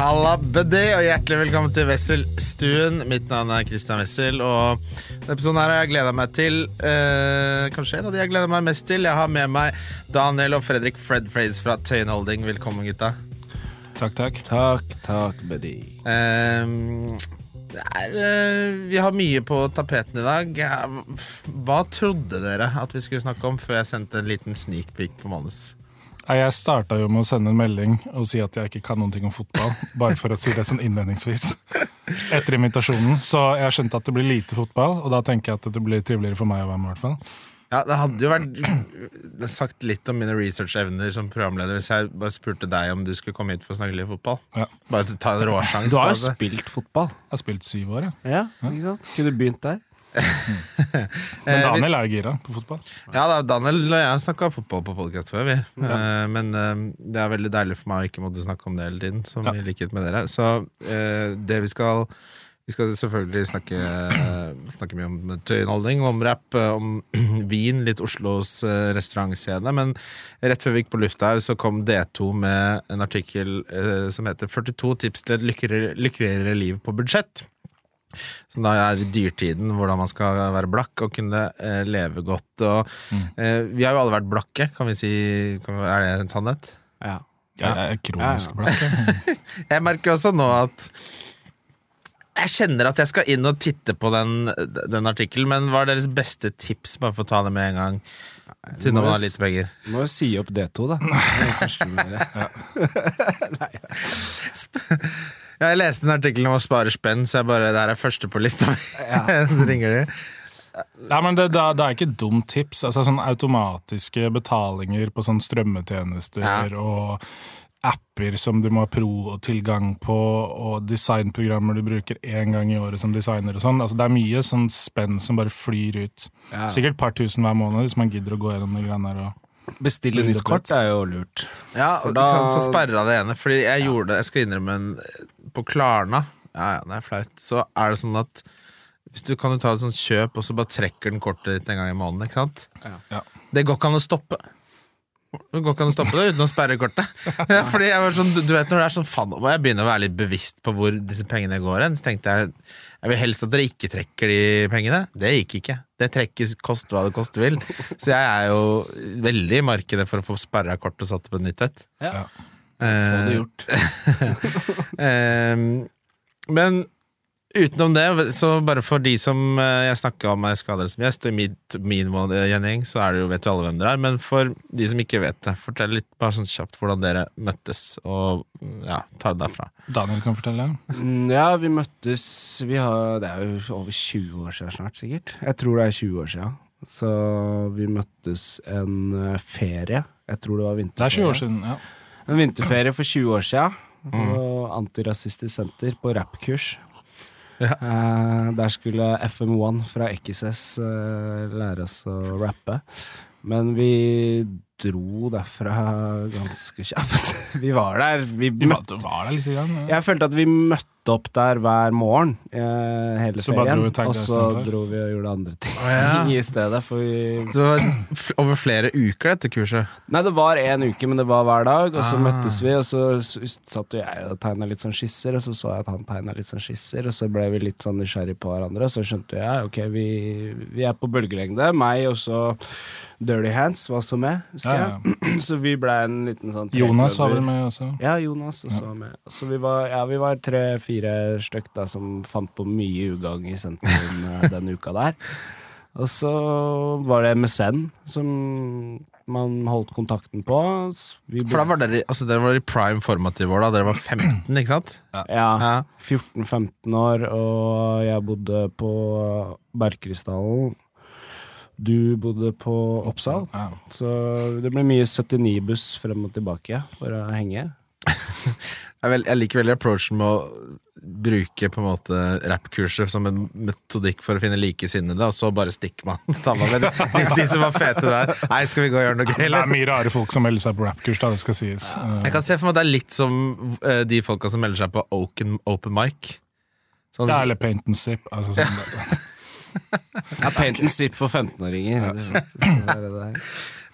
Halla, buddy, og hjertelig velkommen til Wesselstuen. Mitt navn er Christian Wessel, og denne episoden her har jeg gleda meg til. Eh, kanskje en av de jeg gleder meg mest til. Jeg har med meg Daniel og Fredrik Fred Phrase fra Tøyen Holding. Velkommen, gutta. Takk, takk. Takk, takk, buddy. Eh, det er, eh, vi har mye på tapeten i dag. Hva trodde dere at vi skulle snakke om før jeg sendte en liten sneak peek på manus? Jeg starta jo med å sende en melding og si at jeg ikke kan noen ting om fotball. Bare for å si det sånn innledningsvis. Etter invitasjonen. Så jeg skjønte at det blir lite fotball, og da tenker jeg at det blir triveligere for meg å være med. i hvert fall. Ja, Det hadde jo vært det sagt litt om mine researchevner som programleder hvis jeg bare spurte deg om du skulle komme hit for å snakke litt fotball. Ja. Bare ta en råsjanse. Du har jo spilt fotball. Jeg har spilt syv år, ja. Ja, ikke sant? Kunne begynt der. Eh, Men Daniel er jo gira på fotball. Ja, da, Daniel og jeg snakka fotball på podkast før, vi. Ja. men eh, det er veldig deilig for meg å ikke måtte snakke om det hele tiden, som Ja. i likhet med dere. Så eh, det vi skal Vi skal selvfølgelig snakke, eh, snakke mye om tøyenholdning, om rapp, eh, om vin, litt Oslos eh, restaurantscene. Men rett før vi gikk på lufta her, så kom D2 med en artikkel eh, som heter 42 tips til et lykkeligere liv på budsjett. Som da er dyrtiden, hvordan man skal være blakk og kunne eh, leve godt. Og, eh, vi har jo alle vært blakke, kan vi si. Kan vi, er det en sannhet? Ja. Jeg er kronisk Ja, ja. blakk. jeg. Merker også nå at jeg kjenner at jeg skal inn og titte på den, den artikkelen, men hva er deres beste tips, bare for å ta det med en gang? Siden må man har jo lite penger. Må jo si opp D2, da. Det er det første du må. Ja, jeg leste en artikkel om å spare spenn, så jeg bare, det her er første på lista mi. så ringer de. Nei, men det, det, er- det er ikke et dumt tips. Altså sånn Automatiske betalinger på sånn strømmetjenester Ja. og apper som du må ha pro og tilgang på, og designprogrammer du bruker én gang i året som designer og sånn. Altså, det er mye sånn spenn som bare flyr ut. Ja. Sikkert et par tusen hver måned hvis man gidder å gå gjennom de greiene der. Bestille nytt kort er jo lurt. Ja, For og da- ikke sant, for sperra det ene. Fordi jeg gjorde det, jeg skal innrømme en På Klarna, ja ja, det er flaut, så er det sånn at hvis du kan du ta et sånt kjøp, og så bare trekker den kortet ditt en gang i måneden, ikke sant? Ja. Det går ikke an å stoppe. Det går ikke an å stoppe det uten å sperre kortet. Ja, fordi jeg var sånn, du du vet når det er sånn faen, må jeg begynne å være litt bevisst på hvor disse pengene går hen. Så tenkte jeg jeg vil helst at dere ikke trekker de pengene. Det gikk ikke. Det trekkes koste hva det koste vil. Så jeg er jo veldig i markedet for å få sperra kortet og satt det på nytt et. Ja. Få det Eh, gjort. eh, men utenom det, så bare for de som eh, jeg snakker om er skader som gjest, og i mitt, min gjengjeng, så er det jo, vet jo alle hvem dere er. Men for de som ikke vet det, fortell litt bare sånn kjapt hvordan dere møttes, og ja, ta det derfra. Daniel kan fortelle. Mm, Ja, vi møttes vi har, Det er jo over 20 år siden snart, sikkert. Jeg tror det er 20 år siden. Så vi møttes en eh, ferie. Jeg tror det var Det er 20 år siden. ja. En vinterferie for 20 år siden. På Antirasistisk Senter på rappkurs. Ja. Eh, der skulle FM1 fra XS eh, lære oss å rappe. Men vi dro derfra ganske kjapt. vi var der. Vi møtte var der liksom, ja. Jeg følte at vi møtte opp der hver morgen eh, hele Så bare ferien. dro og så dro vi og gjorde andre ting oh, ja. i stedet. For vi Så det var over flere uker, dette kurset. Nei, det var én uke, men det var hver dag. Og så Ah. møttes vi, og så satt jeg og tegna litt sånn skisser, og så så jeg at han tegna litt sånn skisser, og så ble vi litt sånn nysgjerrig på hverandre, og så skjønte jeg ok, vi, vi er på bølgelengde. Meg og så Dirty Hands var også med, husker Ja, ja. jeg. Så vi ble en liten sånn Jonas var vel med også. Ja, Jonas også var med. Så vi var, ja, var tre-fire stykk da som fant på mye ugagn i sentrum eh, den uka der. Og så var det MSN som man holdt kontakten på. Vi For da var dere, altså dere var i prime formative år, da. Dere var 15, ikke sant? ja, Ja. 14-15 år, og jeg bodde på Bergkrystallen. Du bodde på Oppsal. Ja. Så det ble mye 79-buss frem og tilbake for å henge. Jeg, liker veldig approachen med å bruke på en måte rappkurset som en metodikk for å finne likesinnede, og så bare stikker man. De, de som var fete der. Nei, skal vi gå og gjøre noe gøy, Det er mye rare folk som melder seg på rappkurs, da, det skal sies. Jeg kan se for meg at det er litt som eh, de folka som melder seg på open, open mic. Sånn, er litt paint and sip. Altså, sånn, Ja, paint and sip for 15-åringer. rett og slett. Det er det det er.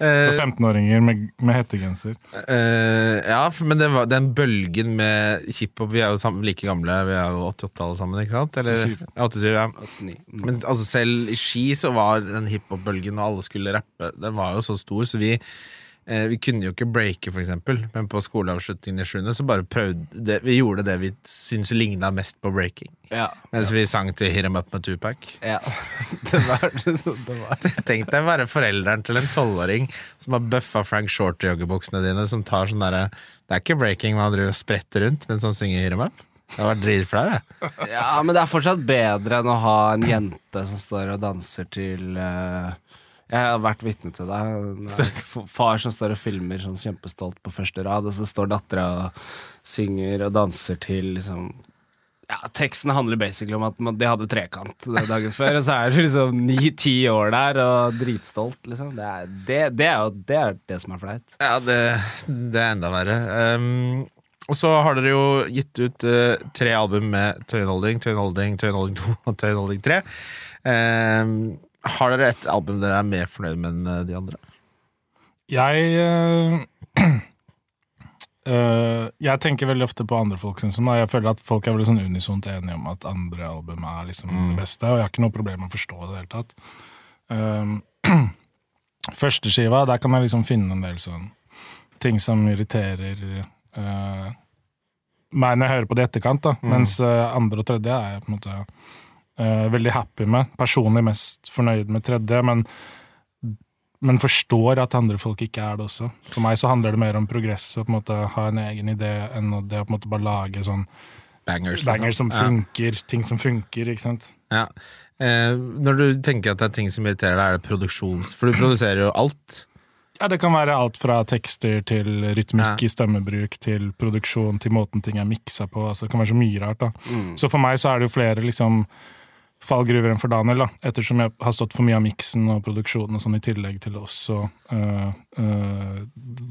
eh, for 15-åringer med, med hettegenser. Uh, ja, men det var den bølgen med hiphop Vi er jo sammen, like gamle, vi er jo 88 alle sammen, ikke sant? Eller, 87. Ja, 87 ja. 89. Men altså, selv i Ski så var den hiphop-bølgen, og alle skulle rappe, den var jo så stor, så vi eh, vi kunne jo ikke breake, for eksempel, men på skoleavslutningen i 7. så bare prøvde det, Vi gjorde det vi syntes ligna mest på breaking. Ja. Mens vi sang til Hit 'em Up med Tupac. ja. Det var det som det var. Tenk deg være forelderen til en tolvåring som har bøffa Frank Short i joggebuksene dine, som tar sånn derre Det er ikke breaking, man driver og spretter rundt mens han synger Hit 'em Up. Det var dritflau, jeg. Ja, men det er fortsatt bedre enn å ha en jente som står og danser til eh, Jeg har vært vitne til det. Far som står og filmer sånn kjempestolt på første rad, og så står dattera og synger og danser til liksom ja, Teksten handler basically om at de hadde trekant dagen før, og så er du liksom ni-ti år der og dritstolt, liksom. Det er, det, det er jo det, er det som er flaut. Ja, det, det er enda verre. Um, og så har dere jo gitt ut uh, tre album med Tøyenholding, Tøyenholding, Tøyenholding 2 og Tøyenholding 3. Um, har dere et album dere er mer fornøyd med enn eh, de andre? Jeg eh, eh, Jeg tenker veldig ofte på andre folk som. Jeg føler at folk er veldig sånn unisont enige om at andre album er liksom det beste, og jeg har ikke noe problem med å forstå det i det hele tatt. Um, Første skiva, der kan jeg liksom finne en del sånn ting som irriterer eh, meg når jeg hører på det i etterkant, da. Mens eh, andre og tredje er jeg på en måte eh, veldig happy med. Personlig mest fornøyd med tredje, men men forstår at andre folk ikke er det også. For meg så handler det mer om progress og på en måte ha en egen idé enn å det å på en måte bare lage sånn Bangers. liksom. som som Ja. ting som funker, ikke sant. Ja. Eh, når du tenker at det er ting som irriterer deg, er det produksjons... For du produserer jo alt. Ja, det kan være alt fra tekster til rytmikk Ja. i stemmebruk, til produksjon, til måten ting er miksa på. Altså, det kan være så mye rart, da. Mm. Så for meg så er det jo flere liksom fallgruver enn for Daniel, da. Ettersom jeg har stått for mye av miksen og produksjonen og sånn, i tillegg til også øh, øh,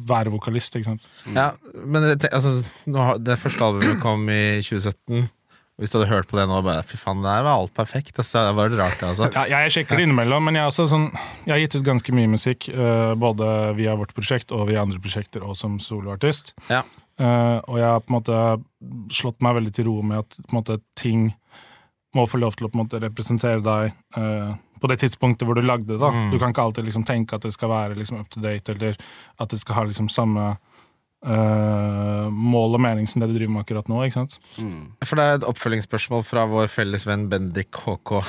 være vokalist, ikke sant. Ja, men det, altså, det første albumet kom i 2017. Hvis du hadde hørt på det nå, bare fy faen, det her var alt perfekt. Altså, det var rart, altså. Ja, jeg sjekker det innimellom, men jeg, sånn, jeg har gitt ut ganske mye musikk. øh, både via vårt prosjekt og via andre prosjekter, og som soloartist. Ja. Uh, og jeg har på en måte slått meg veldig til ro med at måte, ting må få lov til å på en måte representere deg eh, på det tidspunktet hvor du lagde det. Mm. Du kan ikke alltid liksom tenke at det skal være liksom up to date, eller at det skal ha liksom samme eh, mål og mening som det du driver med akkurat nå. ikke sant? For det er et oppfølgingsspørsmål fra vår felles venn Bendik KK.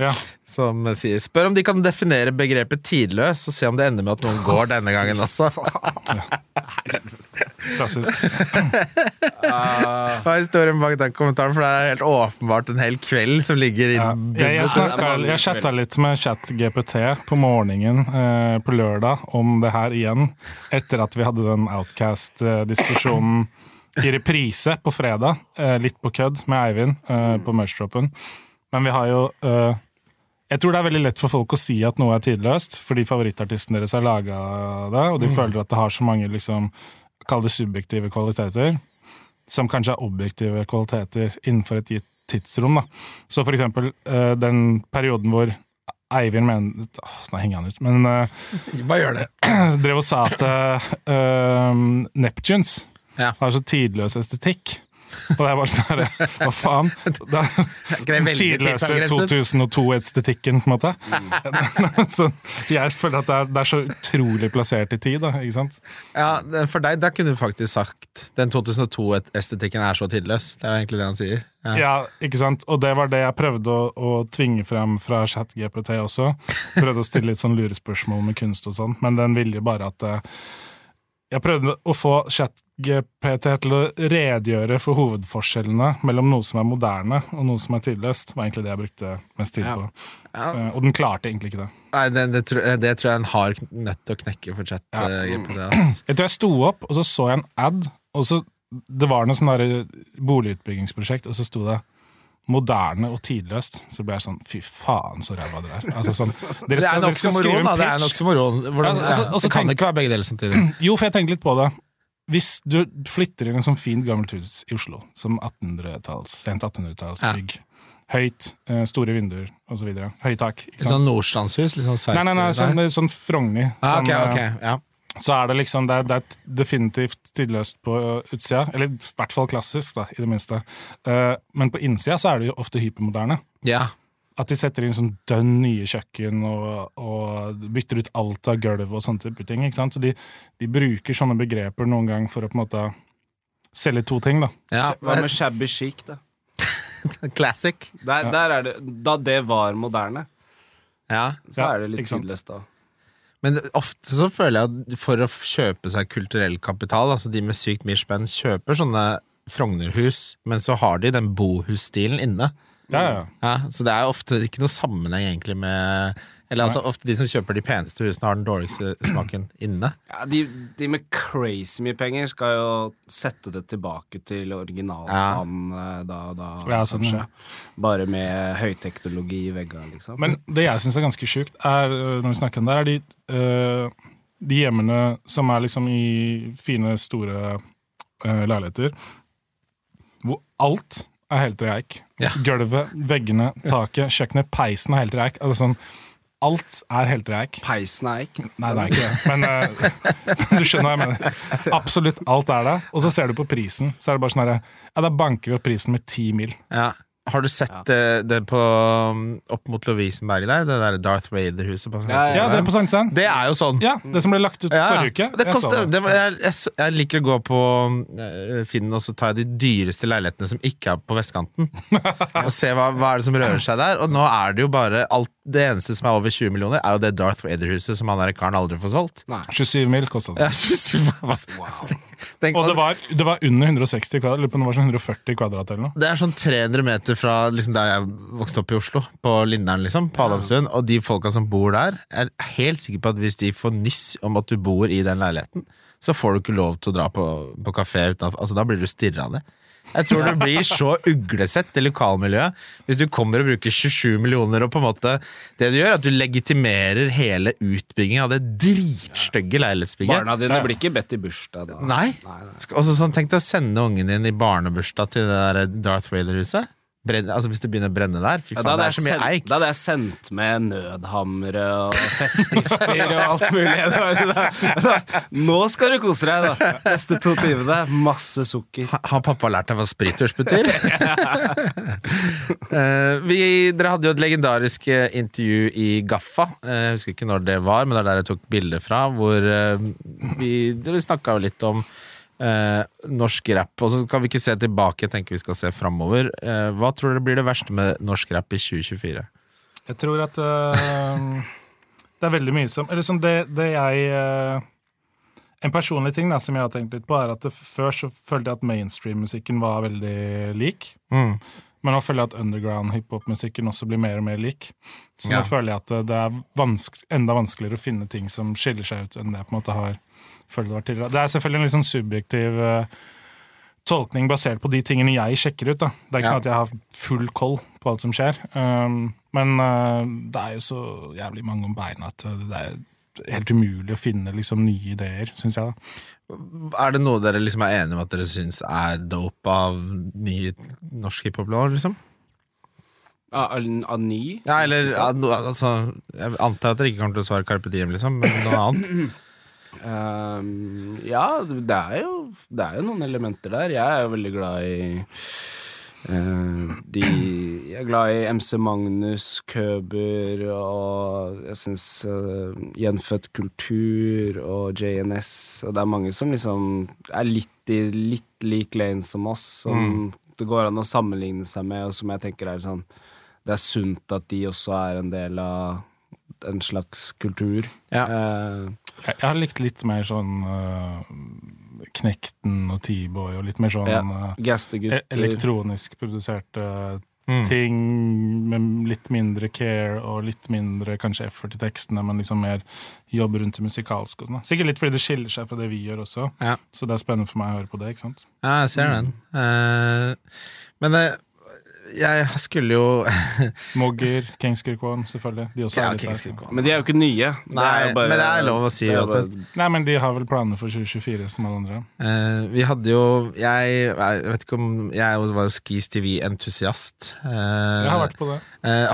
Ja. Som sier Spør om de kan definere begrepet tidløs, og se om det ender med at noen går denne gangen også. Klassisk. Hva er historien bak den kommentaren? For det er helt åpenbart en hel kveld som ligger Ja. Jeg, jeg, snakket, jeg chatta litt med ChatGPT på morgenen eh, på lørdag om det her igjen, etter at vi hadde den Outcast-diskusjonen i reprise på fredag, eh, litt på kødd med Eivind eh, på Merchtroppen. Men vi har jo uh, Jeg tror det er veldig lett for folk å si at noe er tidløst, fordi favorittartisten deres har laga det, og de føler at det har så mange liksom, Kall det subjektive kvaliteter som kanskje er objektive kvaliteter innenfor et gitt tidsrom. Da. Så for eksempel uh, den perioden hvor Eivind mener Åh, Nå henger han ut, men uh, Bare gjør det. drev og sa at uh, Neptunes Ja. har så tidløs estetikk. Og det er bare sånn herre, Hva faen? Veldig tidløse 2002-estetikken, på en måte. så jeg føler at det er, det er så utrolig plassert i tid, da. Ikke sant? Ja, For deg, da kunne du faktisk sagt den 2002-estetikken er så tidløs. Det er jo egentlig det han sier. Ja. Ja, ikke sant? Og det var det jeg prøvde å, å tvinge frem fra ChatGPT også. Prøvde å stille litt sånn lurespørsmål med kunst og sånn, men den ville jo bare at eh, Jeg prøvde å få ChatGPT til å redegjøre for hovedforskjellene mellom noe som er moderne og noe som er tidløst. var egentlig det jeg brukte mest tid på. Ja. Ja. Og den klarte egentlig ikke det. Nei, det, det, tror, det tror jeg en har nødt til å knekke for chat. Ja. eh. Jeg tror jeg sto opp, og så så jeg en ad, og så Det var noe sånn boligutbyggingsprosjekt, og så sto det moderne og tidløst. Så blir jeg sånn fy faen, så ræva det er. Altså, sånn, dere Det er nok som skal en da. Det er nok som oksymoron. Hvordan, altså, altså, ja, og det kan tenk- ikke være begge deler samtidig. Jo, for jeg tenker litt på det. Hvis du flytter inn i en sånn fint gammelt hus i Oslo, som 1800-talls, sent 1800-tallsbygg, høyt, eh, store vinduer osv., høyt tak ikke Et sånt sånn nordstandshus? Litt sånn sveits? Nei, nei, nei, sånn, sånn Frogner. Ah, okay, ok, eh, ok, ja. Så er det liksom det er, det er definitivt tidløst på utsida. Eller i hvert fall klassisk, da, i det minste. Uh, men på innsida så er det jo ofte hypermoderne. ja. At de setter inn sånn dønn nye kjøkken og, og bytter ut alt av gulv og sånne type ting. ikke sant? Så de, de bruker sånne begreper noen gang for å på en måte selge to ting, da. ja. Hva med shabby chic, da? Classic. Der, der er det, da det var moderne, Ja. så er det litt tidløst, da. Men ofte så føler jeg at for å kjøpe seg kulturell kapital, altså de med sykt mye spenn, kjøper sånne Frognerhus, men så har de den bohusstilen inne. Ja, ja. Ja, så det er ofte ikke noe sammenheng egentlig med Eller altså ofte de som kjøper de peneste husene, har den dårligste smaken inne. Ja, de, de med crazy mye penger skal jo sette det tilbake til originalstand ja. da og da, Ja, sånn, kanskje. ja. Bare med høyteknologi i veggene, liksom. Men det jeg syns er ganske sjukt, er, øh, når vi snakker om det, er de, øh, de hjemmene som er liksom i fine, store øh, leiligheter, hvor alt er helt reik. Ja. Gulvet, veggene, taket, kjøkkenet, peisen er helt reik. Altså sånn, alt er helt eik. Peisen er ikke Nei, det er ikke det. Men uh, du skjønner hva jeg mener. Absolutt alt er det. Og så ser du på prisen, så er det bare sånn herre Ja, da banker vi opp prisen med ti mil. Ja. Har du sett det, det på um, opp mot Lovisenberg der? Det der Darth Vader-huset? på Ja, Ja, det er på Sankthanshavn. Det er jo sånn. Ja, det som ble lagt ut Ja, ja. forrige uke. Det Jeg koster, det. det jeg, jeg, jeg liker å gå på eh, Finn og så tar jeg de dyreste leilighetene som ikke er på vestkanten. og se hva, hva er det som rører seg der. Og nå er det jo bare alt, Det eneste som er over 20 millioner, er jo det Darth Vader-huset som han der karen aldri får solgt. 27 mil kosta det. Hva, hva, Tenk, Og det var, det var under 160 kvadrat, eller på det var sånn 140 kvadrat eller noe. Det er sånn 300 meter fra liksom, der jeg vokste opp i Oslo, på Lindern, liksom, på Adamstuen. Og de folka som bor der, er helt sikker på at hvis de får nyss om at du bor i den leiligheten, så får du ikke lov til å dra på, på kafé utenfor. Altså, da blir du stirra ned. Jeg tror du blir så uglesett, i lokalmiljøet, hvis du kommer og bruker 27 millioner og på en måte Det du gjør, er at du legitimerer hele utbyggingen av det dritstygge leilighetsbygget. Barna dine blir ikke bedt i bursdag, da. Nei. Skal- Også sånn, Tenk deg å sende ungen din i barnebursdag til det der Darth Vader-huset. Brenn- Altså Hvis det begynner å brenne der. Fy faen, da, det er så mye eik. da hadde jeg sendt med nødhammere og fettstifter og alt mulig. Sånn, da, da, nå skal du kose deg, da. Neste to timene. Masse sukker. Ha- Har pappa lært deg hva sprittusj betyr? Eh, vi, dere hadde jo et legendarisk eh, intervju i Gaffa. Eh, Jeg husker ikke når det var, men det er der jeg tok bilde fra. Hvor eh, vi, dere snakka jo litt om eh, norsk rap. Og så kan vi ikke se tilbake, jeg tenker vi skal se framover. Eh, hva tror dere blir det verste med norsk rap i 2024? Jeg tror at uh, det er veldig mye som Eller som det, det jeg uh, En personlig ting da, som jeg har tenkt litt på, er at det, før så følte jeg at mainstream-musikken var veldig lik. Mm. Men nå føler jeg at underground hiphop-musikken også blir mer og mer lik. Så Ja. nå føler jeg at det er vanske, enda vanskeligere å finne ting som skiller seg ut, enn det jeg på en måte har følt det var tidligere. Det er selvfølgelig en litt sånn subjektiv eh, tolkning basert på de tingene jeg sjekker ut. da. Det er ikke Ja. sånn at jeg har full koll på alt som skjer. Um, men uh, det er jo så jævlig mange om beina at eh, det er helt umulig å finne liksom nye ideer, syns jeg. da. Er det noe dere liksom er enige om at dere syns er dope av ny norsk hiphop-lår, liksom? Av av ny? Ja, eller altså Jeg antar at dere ikke kommer til å svare Carpe Diem, liksom, men noe annet? Ehm, ja, det er, jo, det er jo noen elementer der. Jeg er jo veldig glad i uh, de Jeg er glad i MC Magnus, Køber og jeg syns uh, Gjenfødt kultur og JNS Og det er mange som liksom er litt i litt lik lane som oss, som det går an å sammenligne seg med, og som jeg tenker er sånn Det er sunt at de også er en del av en slags kultur. Ja. Eh, Jeg, jeg har likt litt mer sånn uh, Knekten og T-boy, og litt mer sånn Ja. uh, elektronisk produserte Mm. ting med litt mindre care og litt mindre kanskje effort i tekstene, men liksom mer jobb rundt det musikalske. Og sånn. Sikkert litt fordi det skiller seg fra det vi gjør også, Ja. så det er spennende for meg å høre på det. ikke sant? Ja, jeg ser den. Uh, men eh, jeg skulle jo Mogger, Kings Kirkwan, selvfølgelig. De også Ja, er litt der. Men de er jo ikke nye. Nei, men det er lov å si det bare- Nei, men de har vel planer for 2024, som alle andre. Uh, vi hadde jo Jeg, jeg vet ikke om Jeg var jo Skis TV-entusiast. Jeg har vært på det.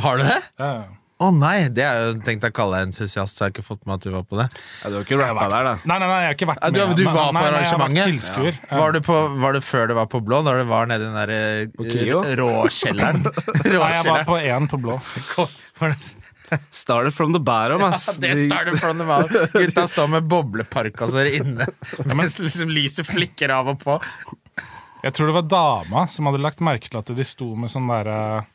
har du det? Ja, ja. Å nei, det er jo tenkt å kalle deg entusiast, så jeg har ikke fått med at du var på det. Ja, du har ikke rappa der, da. Nei, nei, nei, jeg har ikke vært Ja, du- med. du var på nei, nei, Jeg har vært tilskuer. Ja. Var, du på, var det før det var på blå, Da du var nede i den der eh, råkjelleren? Nei, jeg var på én på blå. Started from the bottom, ass. Ja, det started from the bottom. Gutta står med bobleparkasser inne, mens liksom lyset flikker av og på. Jeg tror det var dama som hadde lagt merke til at de sto med sånn derre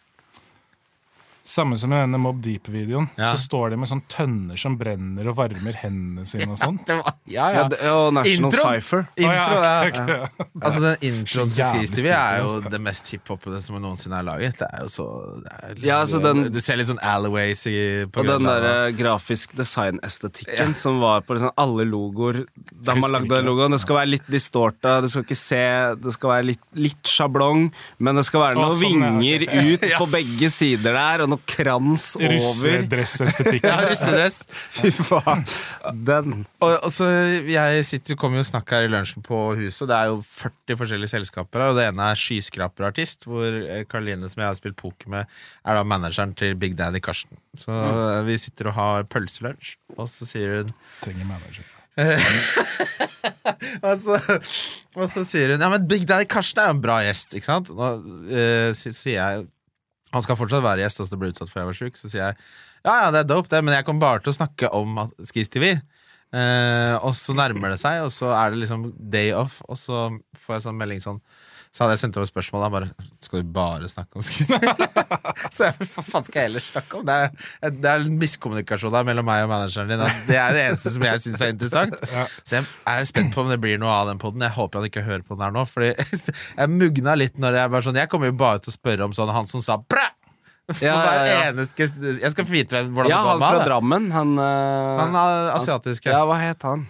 Samme som i denne Mob Deep-videoen. Ja. Så står de med sånne tønner som brenner og varmer hendene sine og sånn. Ja, Ja, ja. det, og National Intro. Cypher. Intro, oh, ja. ok, ok. Altså Den introen til Jævlig Skis TV er jo altså. det mest hiphopete som noensinne er laget. Det er jo så det er, Ja, altså, den- Du ser litt sånn alleyways i, Og den derre der grafisk design-estetikken som var på liksom alle logoer da man lagde den logoen. Det skal være litt distorta, det skal ikke se Det skal være litt, litt sjablong, men det skal være Å, noen sånn, ja, vinger ut på begge sider der, og noe krans over. Russedressestetikken. Ja, russedress. Fy faen. Den. Og, og så jeg sitter, kommer jo snakker her i lunsjen på huset, og det er jo 40 forskjellige selskaper her, og det ene er Skyskraperartist, hvor eh, Karoline, som jeg har spilt poker med, er da manageren til Big Daddy Karsten. Så mm. vi sitter og har pølselunsj, og så sier hun Trenger manager. og så, og så sier hun Ja, men Big Daddy Karsten er jo en bra gjest, ikke sant? Nå uh, sier jeg Han skal fortsatt være gjest, altså det ble utsatt for jeg var sjuk. Så sier jeg ja, ja, det er dope, det, men jeg kommer bare til å snakke om at- Skis TV. Eh, og så nærmer det seg, og så er det liksom day off, og så får jeg sånn melding sånn Så hadde jeg sendt over spørsmål, bare Skal du bare snakke om skuespill? Så jeg, hva faen skal jeg ellers snakke om? Det er, det er en miskommunikasjon der mellom meg og manageren din. Det er det eneste som jeg syns er interessant. Ja. Så jeg er spent på om det blir noe av den podden. Jeg håper han ikke hører på den her nå. Fordi jeg mugna litt når jeg bare sånn Jeg kommer jo bare til å spørre om sånn han som sa bræ! Ja, ja, ja. eneste Jeg skal få vite hvordan Ja, det går med han Ja, han. fra Drammen. Han, eh, Han asiatisk. Ja, Ja. hva het han?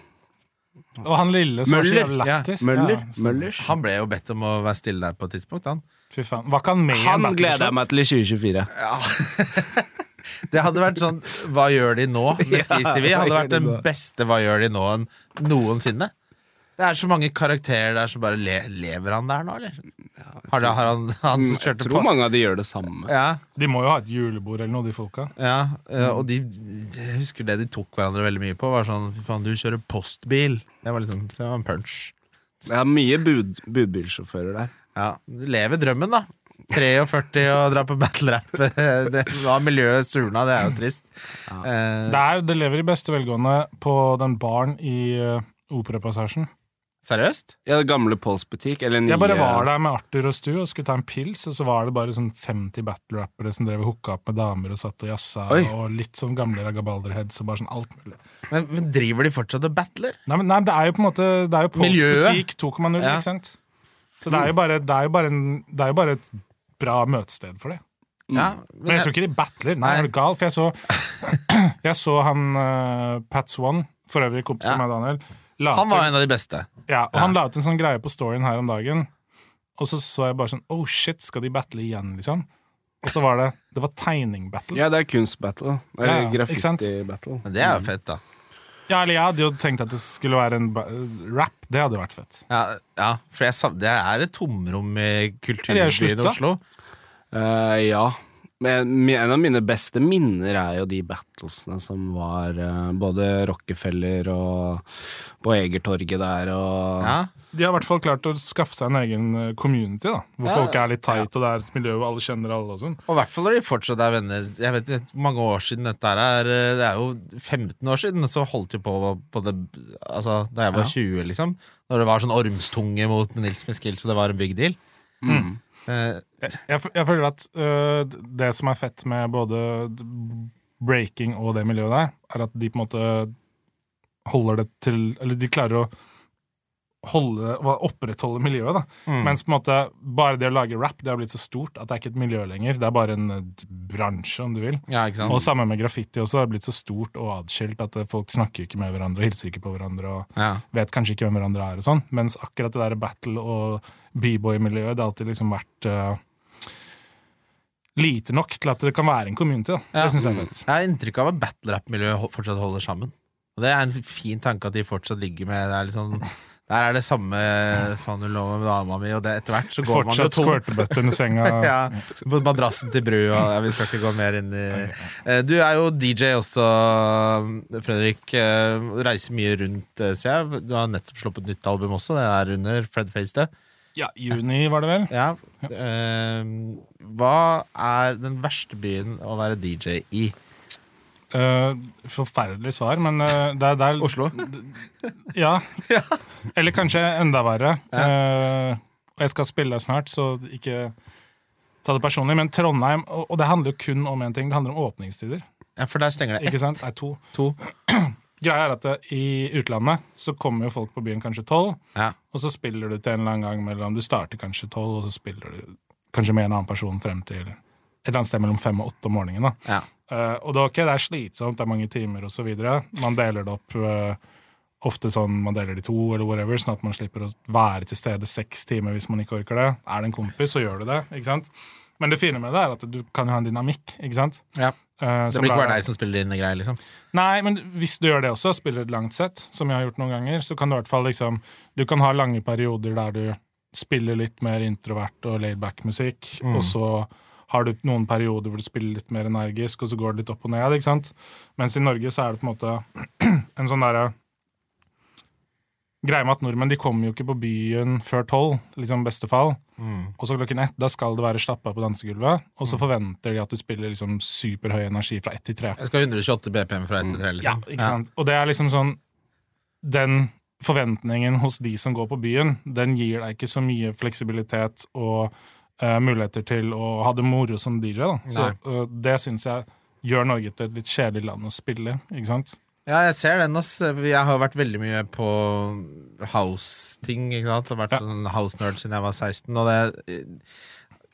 Og han lille som var så Møller. jævlig Ja, lættis. Møller? Ja, stemmer. Møllers? Han ble jo bedt om å være stille der på et tidspunkt, han. Fy faen. Var ikke han med Han gleder jeg meg til i 2024. Det hadde vært sånn Hva gjør de nå? med Skis TV? Hadde vært den beste Hva gjør de nå enn noensinne. Det er så mange karakterer der som bare le Lever han der nå, eller? Har, det, har han, han som Jeg tror på? mange av de gjør det samme. Ja, De må jo ha et julebord eller noe, de folka. Ja, eh, og de, jeg husker det de tok hverandre veldig mye på, var sånn Fy faen, du kjører postbil. Det var liksom, det var en punch. Det er mye bud, budbilsjåfører der. Ja, du lever drømmen, da. 43 og dra på battle rap. Det var miljøet surna, det er jo trist. Eh, Det, er, det lever i beste velgående på den baren i uh, Operapassasjen. Seriøst? Ja, det gamle Pauls butikk, eller nye Jeg bare var der med Arthur og Stu og skulle ta en pils, og så var det bare sånn 50 battle-rappere som drev og hooka opp med damer og satt og jazza, Oi. og litt sånn gamle ragabalderheads og bare sånn alt mulig. Men, men driver de fortsatt og battler? Nei, men nei, det er jo på en måte Det er jo Pols Miljøet. Butikk 2,0, Ja. ikke sant? Så det er jo bare, det er jo bare, en, det er jo bare et bra møtested for det. Ja, Men jeg tror ikke de battler. Nei, Nei. er du gal? For jeg så, jeg så han uh, Pat Swan, for øvrig kompis Ja. med Daniel. La Han var en av de beste. ja, og han la ut en sånn greie på storyen her om dagen. Og så så jeg bare sånn Oh shit, skal de battle igjen, liksom? Og så var det Det var tegning-battle. Ja, det er kunstbattle. Ja, Eller ja, graffiti-battle. Men det er jo fett, da. Ja, eller jeg hadde jo tenkt at det skulle være en ba- rap. Det hadde vært fett. Ja, ja for jeg, det er et tomrom i Ja, kulturbyen sluttet. Oslo. Uh, ja. Men en av mine beste minner er jo de battlesene som var eh, både Rockefeller og på Egertorget der og Ja. De har i hvert fall klart å skaffe seg en egen eh, community, da. Hvor Ja. folk er litt tight, og det er et miljø hvor alle kjenner alle og sånn. Og i hvert fall når de fortsatt er venner. Jeg vet ikke, mange år siden dette er eh, Det er jo 15 år siden, så holdt de på på det Altså, da jeg var Ja. 20, liksom. Når det var sånn ormstunge mot Nils Meskil, så det var en big deal. Mm. Eh, Jeg, jeg, jeg føler at øh, det som er fett med både breaking og det miljøet der, er at de på en måte holder det til Eller de klarer å holde, opprettholde miljøet. da. Mens på en måte bare det å lage rap det har blitt så stort at det er ikke et miljø lenger. Det er bare en bransje, om du vil. Ja, ikke sant? Og samme med graffiti også. Det har blitt så stort og atskilt at eh, folk snakker ikke med hverandre, hilser ikke på hverandre og Ja. vet kanskje ikke hvem hverandre er og sånn. Mens akkurat det der battle- og b-boy-miljøet, det har alltid liksom vært eh, lite nok til at det kan være en community. da. Ja. Det synes jeg er fett. Jeg har inntrykk av at battle-rap-miljøet fortsatt holder sammen. Og det er en fin tanke at de fortsatt ligger med det er litt sånn, Der er det samme faen du lover med dama mi, og det, etter hvert så går man jo Fortsatt tom. squirtebøtte under senga. ja, på madrassen til Bru, og ja, vi skal ikke gå mer inn i Eh, Du er jo DJ også, Fredrik. Eh, Reiser mye rundt, eh, ser jeg. Du har nettopp sluppet nytt album også, det er under Fred Face det. Ja, juni var det vel. Ja. Uh, hva er den verste byen å være DJ i? Uh, forferdelig svar, men uh, det er der Oslo? Ja. Eller kanskje enda verre. Eh, og jeg skal spille snart, så ikke ta det personlig. Men Trondheim Og, og det handler jo kun om én ting. Det handler om åpningstider. Ja, for der stenger det Ikke sant? Nei, to. to. Greia er at det, i utlandet så kommer jo folk på byen kanskje tolv, Ja. og så spiller du til en eller annen gang mellom Du starter kanskje tolv, og så spiller du kanskje med en annen person frem til et eller annet sted mellom fem og åtte om morgenen. da. Ja. Uh, og det er, ok, det er slitsomt, det er mange timer osv. Man deler det opp uh, ofte sånn man deler det i to, eller whatever, sånn at man slipper å være til stede seks timer hvis man ikke orker det. Er det en kompis, så gjør du det. ikke sant? Men det fine med det er at du kan jo ha en dynamikk. ikke sant? Ja. Eh, Det blir ikke bare deg som spiller dine greier, liksom. Nei, men hvis du gjør det også, spiller et langt sett, som jeg har gjort noen ganger, så kan du i hvert fall liksom Du kan ha lange perioder der du spiller litt mer introvert og laidback-musikk, og så har du noen perioder hvor du spiller litt mer energisk, og så går det litt opp og ned, ikke sant? Mens i Norge så er det på en måte en sånn derre Greia med at nordmenn de kommer jo ikke på byen før tolv, liksom beste fall. Og så klokken ett, da skal det være slappa på dansegulvet. Og så forventer de at du spiller liksom superhøy energi fra ett til tre. Jeg skal 128 BPM fra 1 til 3, Ja, liksom. ikke sant? Og det er liksom sånn Den forventningen hos de som går på byen, den gir deg ikke så mye fleksibilitet og uh, muligheter til å ha det moro som DJ. da. Så uh, det syns jeg gjør Norge til et litt kjedelig land å spille i, ikke sant? Ja, jeg ser den. ass. Jeg har vært veldig mye på house-ting. ikke sant? Jeg har vært Ja. sånn house-nerd siden jeg var 16. Og det,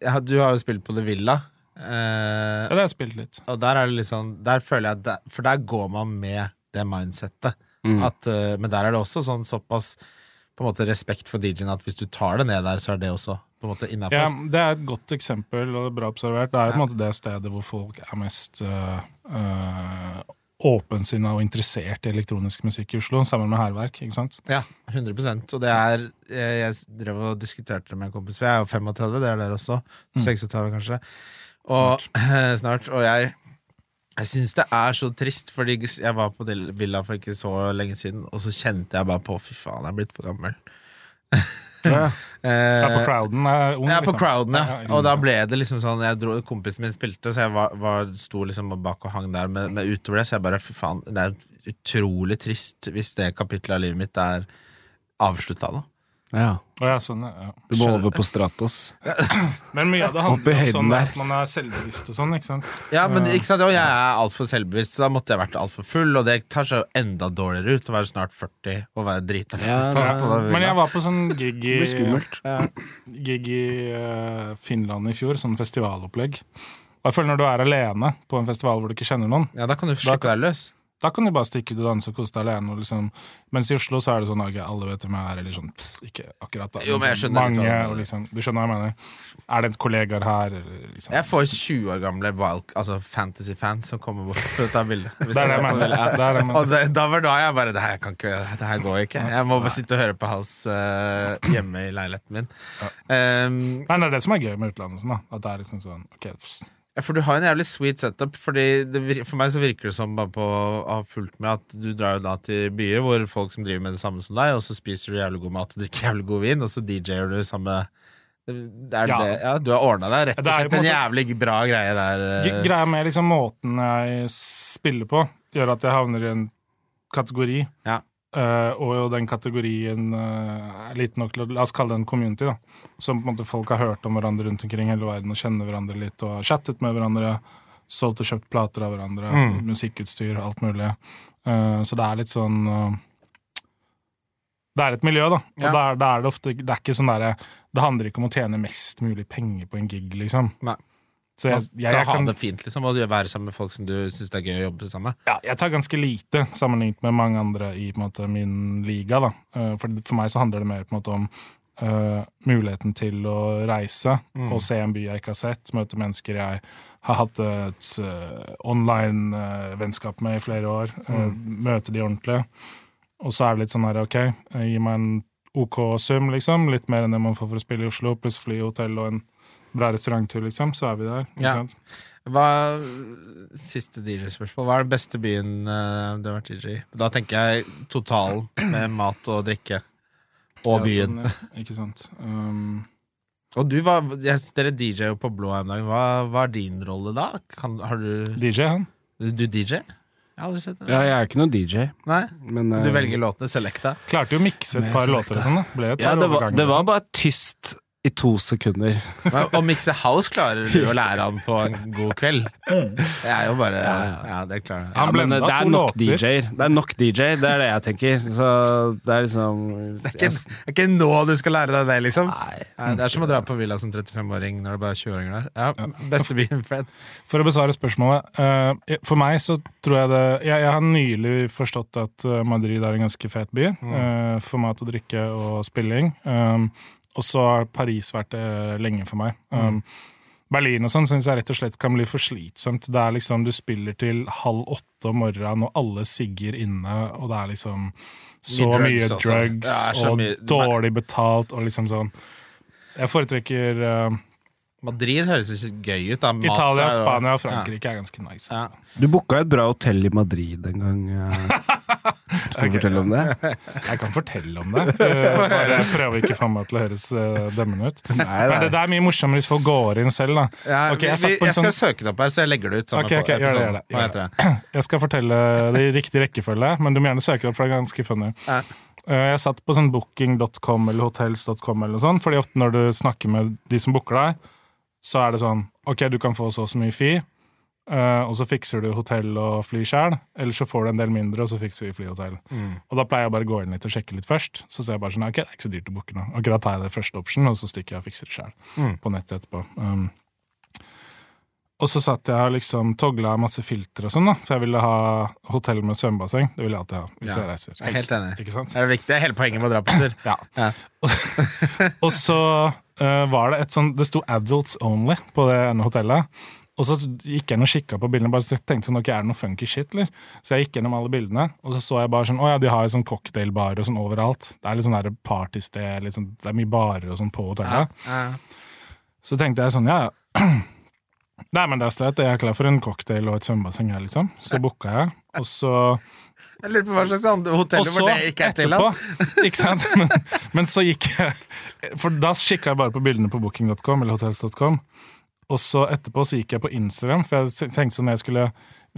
jeg, du har jo spilt på The Villa. Eh, Ja, det har jeg spilt litt. og der er det litt sånn Der føler jeg der, For der går man med det mindsettet. At, eh, men der er det også sånn såpass på en måte respekt for DJ-en at hvis du tar det ned der, så er det også på en måte innafor. Ja, det er et godt eksempel, og det er bra observert. Det er jo på en måte det stedet hvor folk er mest uh, uh, åpensinna og interessert i elektronisk musikk i Oslo, sammen med hærverk. ikke sant? Ja, 100% Og det er Jeg, drev og diskuterte det med en kompis, for jeg er jo 35, det er dere også. 36 kanskje. Og snart. Og jeg jeg syns det er så trist, fordi jeg var på Villa for ikke så lenge siden, og så kjente jeg bare på Fy faen, jeg er blitt for gammel. Ja. Eh, Ja, på crowden er ung, ja, på liksom. crowden, ja. Og da ble det liksom sånn jeg dro, Kompisen min spilte, så jeg var, var, sto liksom bak og hang der. Men, men utover det, så jeg bare fy faen, det er utrolig trist hvis det kapittelet av livet mitt er avslutta nå. Ja. Ja, sånn, ja. Du må over på Stratos. Men mye av det handler om sånn at man er selvbevisst og sånn, ikke sant? Ja, men ikke sant, og jeg er altfor selvbevisst, så da måtte jeg vært altfor full. Og det tar seg enda dårligere ut å være snart 40 og være drita full. Ja, Men jeg var på sånn gig i, gig i uh, Finland i fjor, sånn festivalopplegg. Og jeg føler når du er alene på en festival hvor du ikke kjenner noen, Ja, da kan du slippe deg løs. Da kan du bare stikke ut og danse og kose deg alene. Og liksom. Mens i Oslo så er det sånn at alle vet hvem jeg er, eller sånn pff, Ikke akkurat da, Jo, men jeg skjønner mange, og liksom, Du skjønner hva jeg mener? Er det en kollegaer her, eller liksom Jeg får 20 år gamle altså fantasy-fans som kommer bort for å ta bilde. Det er det jeg mener. Det er det jeg mener. Og det, da var da jeg bare Det her, kan ikke, det her går ikke. Jeg må bare sitte og høre på House uh, hjemme i leiligheten min. Um, Nei, det er det som er gøy med utlandet. Sånn, da. At det er liksom sånn ok, Ja, For du har en jævlig sweet setup. Fordi det, For meg så virker det som bare på å ha fulgt med at du drar jo da til byer hvor folk som driver med det samme som deg, og så spiser du jævlig god mat og drikker jævlig god vin, og så DJ-er du samme er Ja. det, ja, du har ordna deg rett og slett en en jævlig bra greie der. eh. Greia med liksom måten jeg spiller på, gjør at jeg havner i en kategori. Ja. Eh, og jo den kategorien eh, er liten nok til å La oss kalle det en community. da Som på en måte folk har hørt om hverandre rundt omkring hele verden og kjenner hverandre litt og har chattet med hverandre. Solgt og kjøpt plater av hverandre, Mm. musikkutstyr, alt mulig. Uh, så det er litt sånn det er et miljø, da. Og Ja. da, er- det, er det ofte Det er ikke sånn derre Det handler ikke om å tjene mest mulig penger på en gig, liksom. Nei. Så jeg, jeg, jeg, kan ha det fint, liksom, og være sammen med folk som du syns det er gøy å jobbe sammen med. ja, jeg tar ganske lite sammenlignet med mange andre i måte, min liga. Da. Eh, For, for meg så handler det mer på en måte om uh, muligheten til å reise Mm. og se en by jeg ikke har sett, møte mennesker jeg har hatt et uh, online-vennskap med i flere år, Mm. møte de ordentlig. Og så er det litt sånn her, ok, gi meg en OK sum, liksom, litt mer enn det man får for å spille i Oslo, pluss fly, hotell og en bra restauranttur, liksom, så er vi der. ikke Ja. sant? Hva, siste DJ-spørsmål. Hva er den beste byen uh, du har vært DJ i? Da tenker jeg totalen med mat og drikke. Og Ja, byen. sånn, ja, ikke sant. Um, Og du var, jeg, dere DJ jo på Blå en dag. Hva hva er din rolle da? Kan, har du DJ, han. Du DJ? Jeg har aldri sett det. Ja, jeg er ikke noen DJ, Nei? men Du eh, velger låtene selecta? Klarte jo å mikse et par selekta. låter og sånn, da. Ble et ja, det, var, det var bare tyst i to sekunder. Men Å mikse house klarer du å lære han på en god kveld. Det er jo bare Ja, det klarer. Han Ja, men blenda det er to nok låter. DJ-er. Det er nok DJ-er, det er det jeg tenker. Så det er liksom Det er ikke, det er ikke nå du skal lære deg det, liksom. Nei. Nei, det er som å dra på villa som 35-åring når det bare er 20-åringer der. Ja, Beste byen, Fred. For å besvare spørsmålet. eh, for meg så tror jeg det Jeg, jeg har nylig forstått at eh, Madrid er en ganske fet by. eh, for mat og drikke og spilling. Um, og så har Paris vært det lenge for meg. Um, Berlin og sånn syns jeg rett og slett kan bli for slitsomt. Det er liksom Du spiller til halv åtte om morgenen, og alle sigger inne, og det er liksom så Mye mye drugs drugs, så og mye- dårlig betalt og liksom sånn Jeg foretrekker eh, Madrid høres ikke gøy ut. Mat Italia, Spania og Frankrike er ganske nice. Ja. Altså. Du booka et bra hotell i Madrid en gang. eh. Skal du Ok, fortelle om det? Jeg kan fortelle om det. Bare Bare prøver ikke for meg til å høres eh, dømmende ut. Men det, der er mye morsommere hvis folk går inn selv, da. Ja, okay, jeg vi, jeg skal sånn- søke det opp her, så jeg legger det ut. Okay, gjør det, gjør det, Hva gjør heter det? Jeg skal fortelle det i riktig rekkefølge, men du må gjerne søke det opp, for det er ganske funny. Ja. Eh, Jeg satt på sånn booking.com eller hotels.com eller noe sånt, fordi ofte når du snakker med de som booker deg, så er det sånn Ok, du kan få så og så mye fee, eh, og så fikser du hotell og fly sjøl, eller så får du en del mindre, og så fikser vi flyhotell. Mm. Og da pleier jeg bare å gå inn litt og sjekke litt først. Så ser jeg bare sånn, ok, det er ikke så dyrt å booke nå. Ok, da tar jeg det første option, og så stikker jeg og fikser det sjøl. Mm. På nettet etterpå. Um, og så satt jeg og liksom togla masse filtre og sånn, da. For jeg ville ha hotell med svømmebasseng. Det vil jeg alltid ha hvis Ja, jeg reiser. er helt enig. Ikke sant? Det er viktig. Det er hele poenget med å dra på tur. Ja. Ja. og så var det et sånn Det sto 'adults only' på det ene hotellet. Og så gikk jeg inn og kikka på bildene bare tenkte sånn, ok, er det noe funky shit, eller? Så jeg gikk gjennom alle bildene, og så så jeg bare sånn Å ja, de har jo sånn cocktailbarer og sånn overalt. Det er litt sånn der partysted, liksom, det er mye barer og sånn på hotellet. Ja. Så tenkte jeg sånn, ja ja. Nei, men det er streit. Jeg er klar for en cocktail og et svømmebasseng her, liksom. Så booka jeg, og så Jeg lurer på hva slags andre hoteller hvor det ikke er etterpå tillatt. Ikke sant? Men, men så gikk jeg For da kikka jeg bare på bildene på booking.com eller hotels.com. Og så etterpå så gikk jeg på Instagram, for jeg tenkte sånn når jeg skulle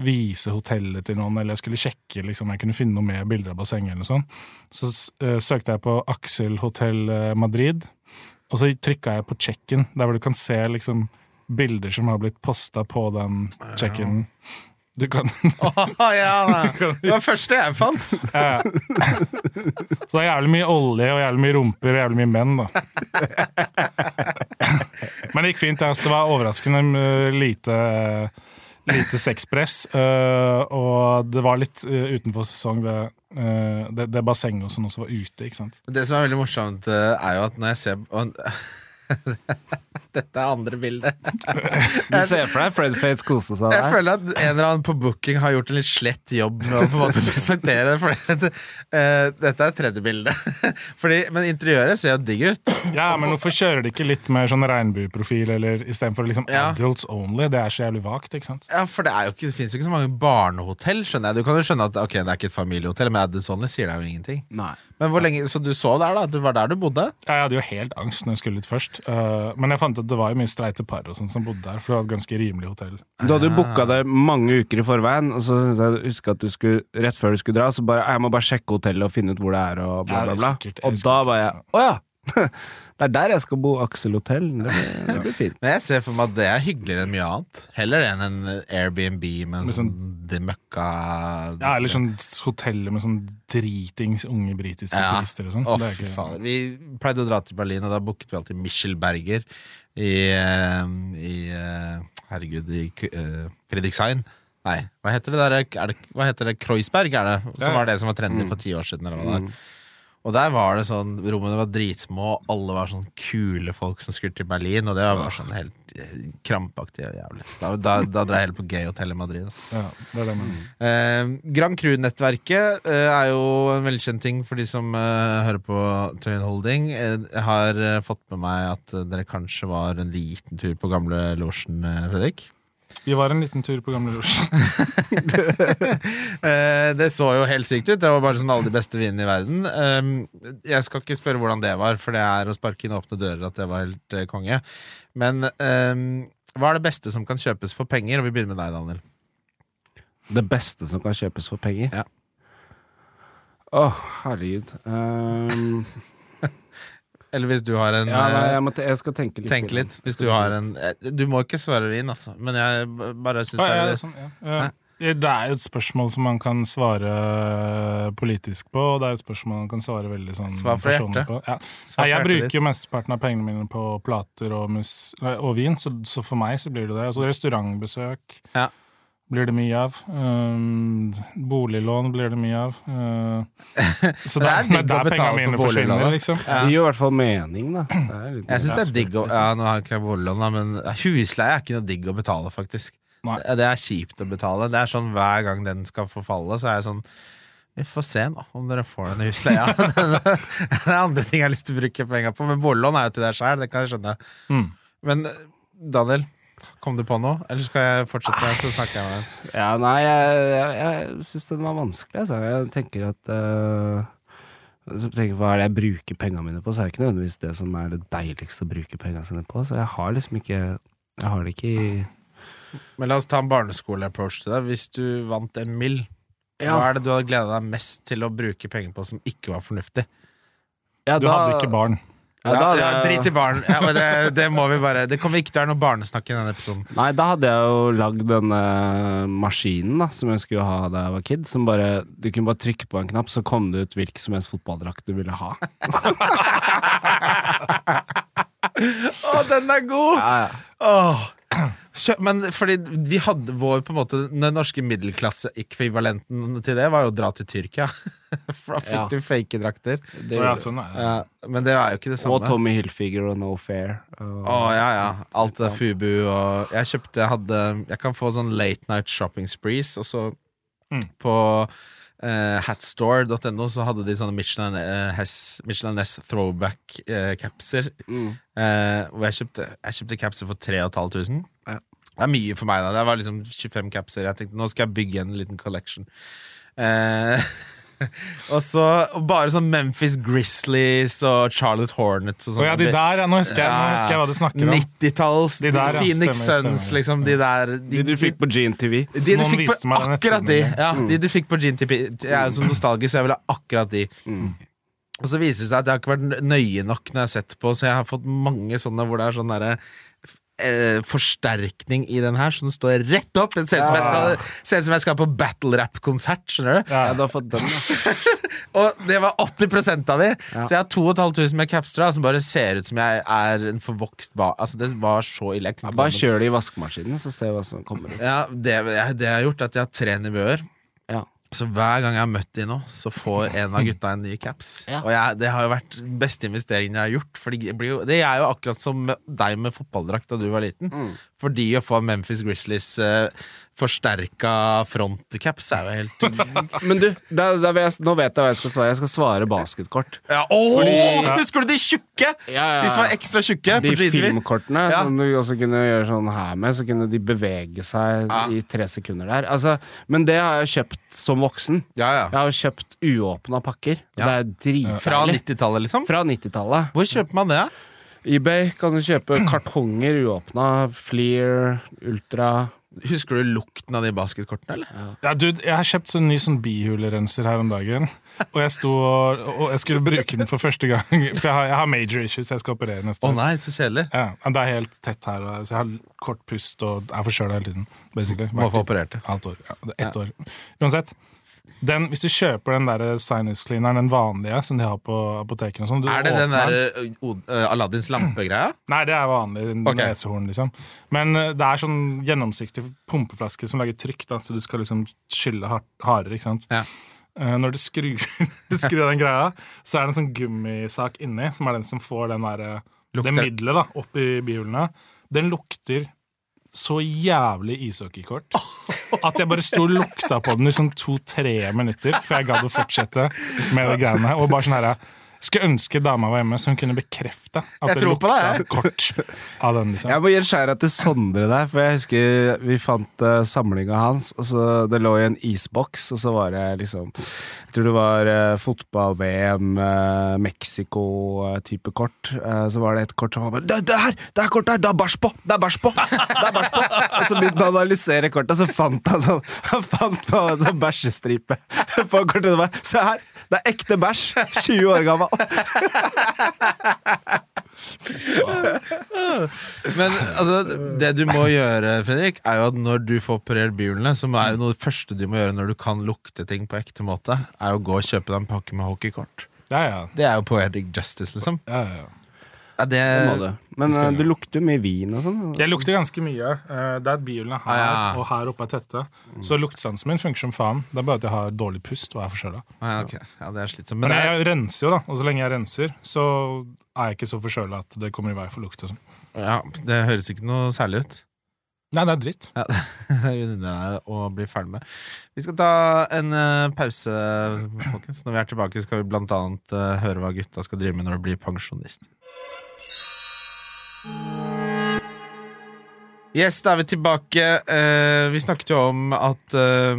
vise hotellet til noen, eller jeg skulle sjekke liksom, jeg kunne finne noe med bilder av bassenget, eller sånn, så uh, søkte jeg på Axel Hotell eh, Madrid, og så trykka jeg på check-in, der hvor du kan se liksom bilder som har blitt posta på den check-in. Du kan oh, ja, det var første jeg fant. Ja, ja. Så det er jævlig mye olje og jævlig mye rumper og jævlig mye menn, da. Men det gikk fint. Altså. Det var overraskende eh, lite, lite sexpress. eh, og det var litt eh, utenfor sesong, det, det, det bassenget og sånn også var ute, ikke sant. Det som er veldig morsomt, er jo at når jeg ser Dette er andre bildet. Du ser for deg Fred Fates kose seg Jeg føler at en eller annen på booking har gjort en litt slett jobb med å på en måte presentere det. For det, eh, dette er tredje bilde. Fordi, men interiøret ser jo digg ut. Ja, men hvorfor kjører de ikke litt mer sånn regnbueprofil, eller istedenfor liksom Ja. adults only? Det er så jævlig vagt, ikke sant. Ja, for det, er jo ikke, det finnes jo ikke så mange barnehotell, skjønner jeg. Du kan jo skjønne at ok, det er ikke et familiehotell, men adults Only sier deg jo ingenting. Nei. Men hvor lenge, Så du så der, da? Det var der du bodde? Ja, jeg hadde jo helt angst når jeg skulle ut først. Uh, men jeg fant at det var jo mye streite par og sånn som bodde der, for det var et ganske rimelig hotell. Du hadde jo booka det mange uker i forveien, og så synes jeg husker at du skulle, rett før du skulle dra, så bare Jeg må bare sjekke hotellet og finne ut hvor det er, og bla, bla, er bla. sikkert, og da var jeg Å ja! Det er der jeg skal bo, Aksel hotell. Det det blir fint. Men jeg ser for meg at det er hyggeligere enn mye annet. Heller enn en Airbnb med en Med sånn sånn- det møkka Ja, eller sånn hoteller med sånn dritings unge britiske Ja. turister og sånn. Er ikke- Vi pleide å dra til Berlin, og da booket vi alltid Michelberger i, eh, i eh, Herregud, i eh, Fredrikshain. Nei, hva heter det der? Er det, hva heter det? Kreuzberg, er det? Som var det som var trendy for ti år siden. Eller hva det er. Og der var det sånn, rommene var dritsmå, og alle var sånn kule folk som skulle til Berlin, og det var bare sånn helt eh, krampaktig og jævlig. Da, da, da drar jeg heller på gay-hotell i Madrid. Ja, det det, eh, Grand Cru-nettverket eh, er jo en velkjent ting for de som eh, hører på Tøyen Holding. Eh, jeg har eh, fått med meg at eh, dere kanskje var en liten tur på gamle losjen, eh, Fredrik. Vi var en liten tur på Gamle Losjen. Eh, det så jo helt sykt ut. Det var bare sånn alle de beste vinene i verden. Eh, jeg skal ikke spørre hvordan det var, for det er å sparke inn åpne dører at det var helt eh, konge. Men eh, hva er det beste som kan kjøpes for penger? Og vi begynner med deg, Daniel. Det beste som kan kjøpes for penger? Ja. Å, herregud. Um, Eller hvis du har en ja, nei, eh, jeg, må jeg skal tenke litt. Tenk litt. Hvis du har en eh, Du må ikke svare vin, altså. Men jeg bare syns det ja, er sånn, ja. Ja. Det er jo et spørsmål som man kan svare politisk på, og det er et spørsmål man kan svare veldig sånn Svar fra hjertet. på. Ja. Svar Nei, jeg bruker jo mesteparten av pengene mine på plater og, mus og vin, så, så for meg så blir det det. Altså restaurantbesøk Ja. Blir det mye av. Um, boliglån blir det mye av. Uh, så Det er digg å betale på boliglån. liksom. Ja. Det gir i hvert fall mening, da. Det er litt- Jeg syns det er digg å Ja, nå har jeg ikke boliglån, da, men husleie er ikke noe digg å betale, faktisk. Nei. Det, er kjipt å betale. Det er sånn hver gang den skal forfalle, så er jeg sånn Vi får se nå om dere får den husleia. det er andre ting jeg har lyst til å bruke penger på, men boliglån er jo til deg sjæl, det kan jeg skjønne. Mm. Men eh, Daniel, kom du på noe? Eller skal jeg fortsette, så snakker jeg med deg? Ja, nei, jeg, jeg, jeg syns den var vanskelig, altså. Jeg tenker at uh, tenker Hva er det jeg bruker pengene mine på? Så er det ikke nødvendigvis det som er det deiligste å bruke pengene sine på. Så jeg har liksom ikke Jeg har det ikke i Men la oss ta en barneskole-approach til deg. Hvis du vant en mill, Ja. hva er det du hadde gleda deg mest til å bruke penger på som ikke var fornuftig? Ja, Du da- hadde ikke barn. Ja, da ja, drit i barn. Ja, men det, det må vi bare Det kommer ikke til å være noe barnesnakk i denne episoden. Nei, da hadde jeg jo lagd denne maskinen da som jeg skulle ha da jeg var kid. Som bare, Du kunne bare trykke på en knapp, så kom det ut hvilken som helst fotballdrakt du ville ha. Å, den er god! Ja, ja. Åh. Kjø- Men fordi vi hadde vår på en måte Den norske middelklasseekvivalenten til det var jo å dra til Tyrkia. For da fikk Ja. du fake drakter. Det ja, sånn. Ja, men det er jo ikke det samme. Og Tommy Hilfiger og No Fair. Og, Å, ja, ja. Alt det Fubu og Jeg kjøpte Jeg hadde Jeg kan få sånn late night shopping sprees, og så Mm. på eh, hatstore.no så hadde de sånne Michelin, uh, Hess- Michelin Ness throwback-capser. Mm. Eh, hvor jeg kjøpte, jeg kjøpte capser for 3500. Ja. Det er mye for meg, da. Det var liksom 25 capser. Jeg tenkte nå skal jeg bygge en liten collection. Eh, og så og bare sånn Memphis Grizzlies og Charlotte Hornets og sånn. Oh, ja, de der, ja. Nå husker jeg, nå husker jeg hva du snakker om. 90-talls, De der, ja. Phoenix Sons Suns, liksom. De der De du fikk på GNTV. de du fikk på akkurat de. Ja, mm. de du fikk på GNTP. Jeg er jo så nostalgisk, så jeg vil ha akkurat de. Og så viser det seg at jeg har ikke vært nøye nok når jeg har sett på, så jeg har fått mange sånne hvor det er sånn derre eh, forsterkning i den her, så den står rett opp. Det ser ut skal, som jeg skal på battle rap-konsert. Skjønner du? Ja, du har fått den, da. Og det var 80% av de. Ja. Så jeg har 2500 med capstra som bare ser ut som jeg er en forvokst ba... Altså, det var så ille. Jeg kunne Ja, bare kjør det i vaskemaskinen, så ser vi hva som kommer ut. ja, det, det jeg har gjort, er at jeg har tre nivåer. Så hver gang jeg har møtt de nå, så får en av gutta en ny caps. Ja. Og jeg, det har jo vært den beste investeringen jeg har gjort. For det, blir jo, det er jo akkurat som deg med fotballdrakt da du var liten. Mm. Fordi å få Memphis Grizzlies eh, forsterka frontcaps er jo helt Men du, da vil jeg, nå vet jeg hva jeg skal svare. Jeg skal svare basketkort. ja, åh, Fordi- Husker du de tjukke? Ja, ja, De som var ekstra tjukke De filmkortene Ja. som du også kunne gjøre sånn her med, så kunne de bevege seg Ja. i tre sekunder der. Altså, men det har jeg kjøpt som voksen. Ja, ja. Jeg har kjøpt uåpna pakker. Ja. Det er dritdeilig. Fra 90-tallet, liksom? Fra 90-tallet. Hvor kjøper man det? eBay kan du kjøpe kartonger uåpna. Fleer, Ultra. Husker du lukten av de basketkortene, eller? Ja, dude, jeg har kjøpt sånn ny sånn bihulerenser her om dagen. Og jeg sto og, og jeg skulle bruke den for første gang. For jeg har, jeg har major issues, jeg skal operere neste år. nei, så kjedelig. Ja, men det er helt tett her, og- så jeg har kort pust og er forkjøla hele tiden. Basically. Hvorfor opererte? Halvt år. Ja, det er år. Uansett. Den, hvis du kjøper den der sinus cleaneren, den vanlige som de har på apotekene sånn, Er det den der uh, Aladdins lampe-greia? Nei, det er vanlig okay. nesehorn, liksom. Men uh, det er sånn gjennomsiktig pumpeflaske som lager trykk, da, så du skal liksom skylle hard, hardere, ikke sant. Ja. Uh, når du skrur, skrur den greia, så er det en sånn gummisak inni, som er den som får den der, det middelet da, opp i bihulene. Den lukter så jævlig ishockeykort at jeg bare sto og lukta på den i sånn to-tre minutter før jeg gadd å fortsette med de greiene. Og bare sånn her Skulle ønske dama var hjemme, så hun kunne bekrefte at Jeg det lukta det, kort av den. liksom Jeg må gi en skjæra til Sondre der, for jeg husker vi fant uh, samlinga hans. Og så Det lå i en isboks, og så var det liksom Jeg tror det var uh, fotball-VM, uh, Mexico-type kort. Uh, så var det et kort som var bare Det, det her! Det er kortet her! Det er bæsj på! Det er bæsj på! Det er bæsj på! Og så begynte han å analysere kortet, og så fant han sånn Han fant på en sånn bæsjestripe på kortet. Det var, Se her! Det er ekte bæsj! 20 år gammel. Men altså, det du må gjøre, Fredrik, er jo at når du får operert bihulene, som er jo noe av det første du må gjøre når du kan lukte ting på ekte måte, er jo å gå og kjøpe deg en pakke med hockeykort. Ja, ja. Det er jo poetic justice, liksom. ja, ja. Ja, det, Det må du. Men eh, du lukter jo mye vin og sånn. Jeg lukter ganske mye. Eh, Det er at bihulene her Ah, ja. og her oppe er tette. Så luktsansen min funker som faen. Det er bare at jeg har dårlig pust og er forkjøla. ja, okay. ja, det er slitsomt. Men Men det er, jeg renser jo, da. Og så lenge jeg renser, så er jeg ikke så forkjøla at det kommer i vei for lukt og sånn. ja, det høres ikke noe særlig ut. Nei, det er dritt. Ja, det er det å bli ferdig med. Vi skal ta en eh, pause, folkens. Når vi er tilbake, skal vi blant annet eh, høre hva gutta skal drive med når de blir pensjonist. Yes, da er vi tilbake. Eh, vi snakket jo om at eh,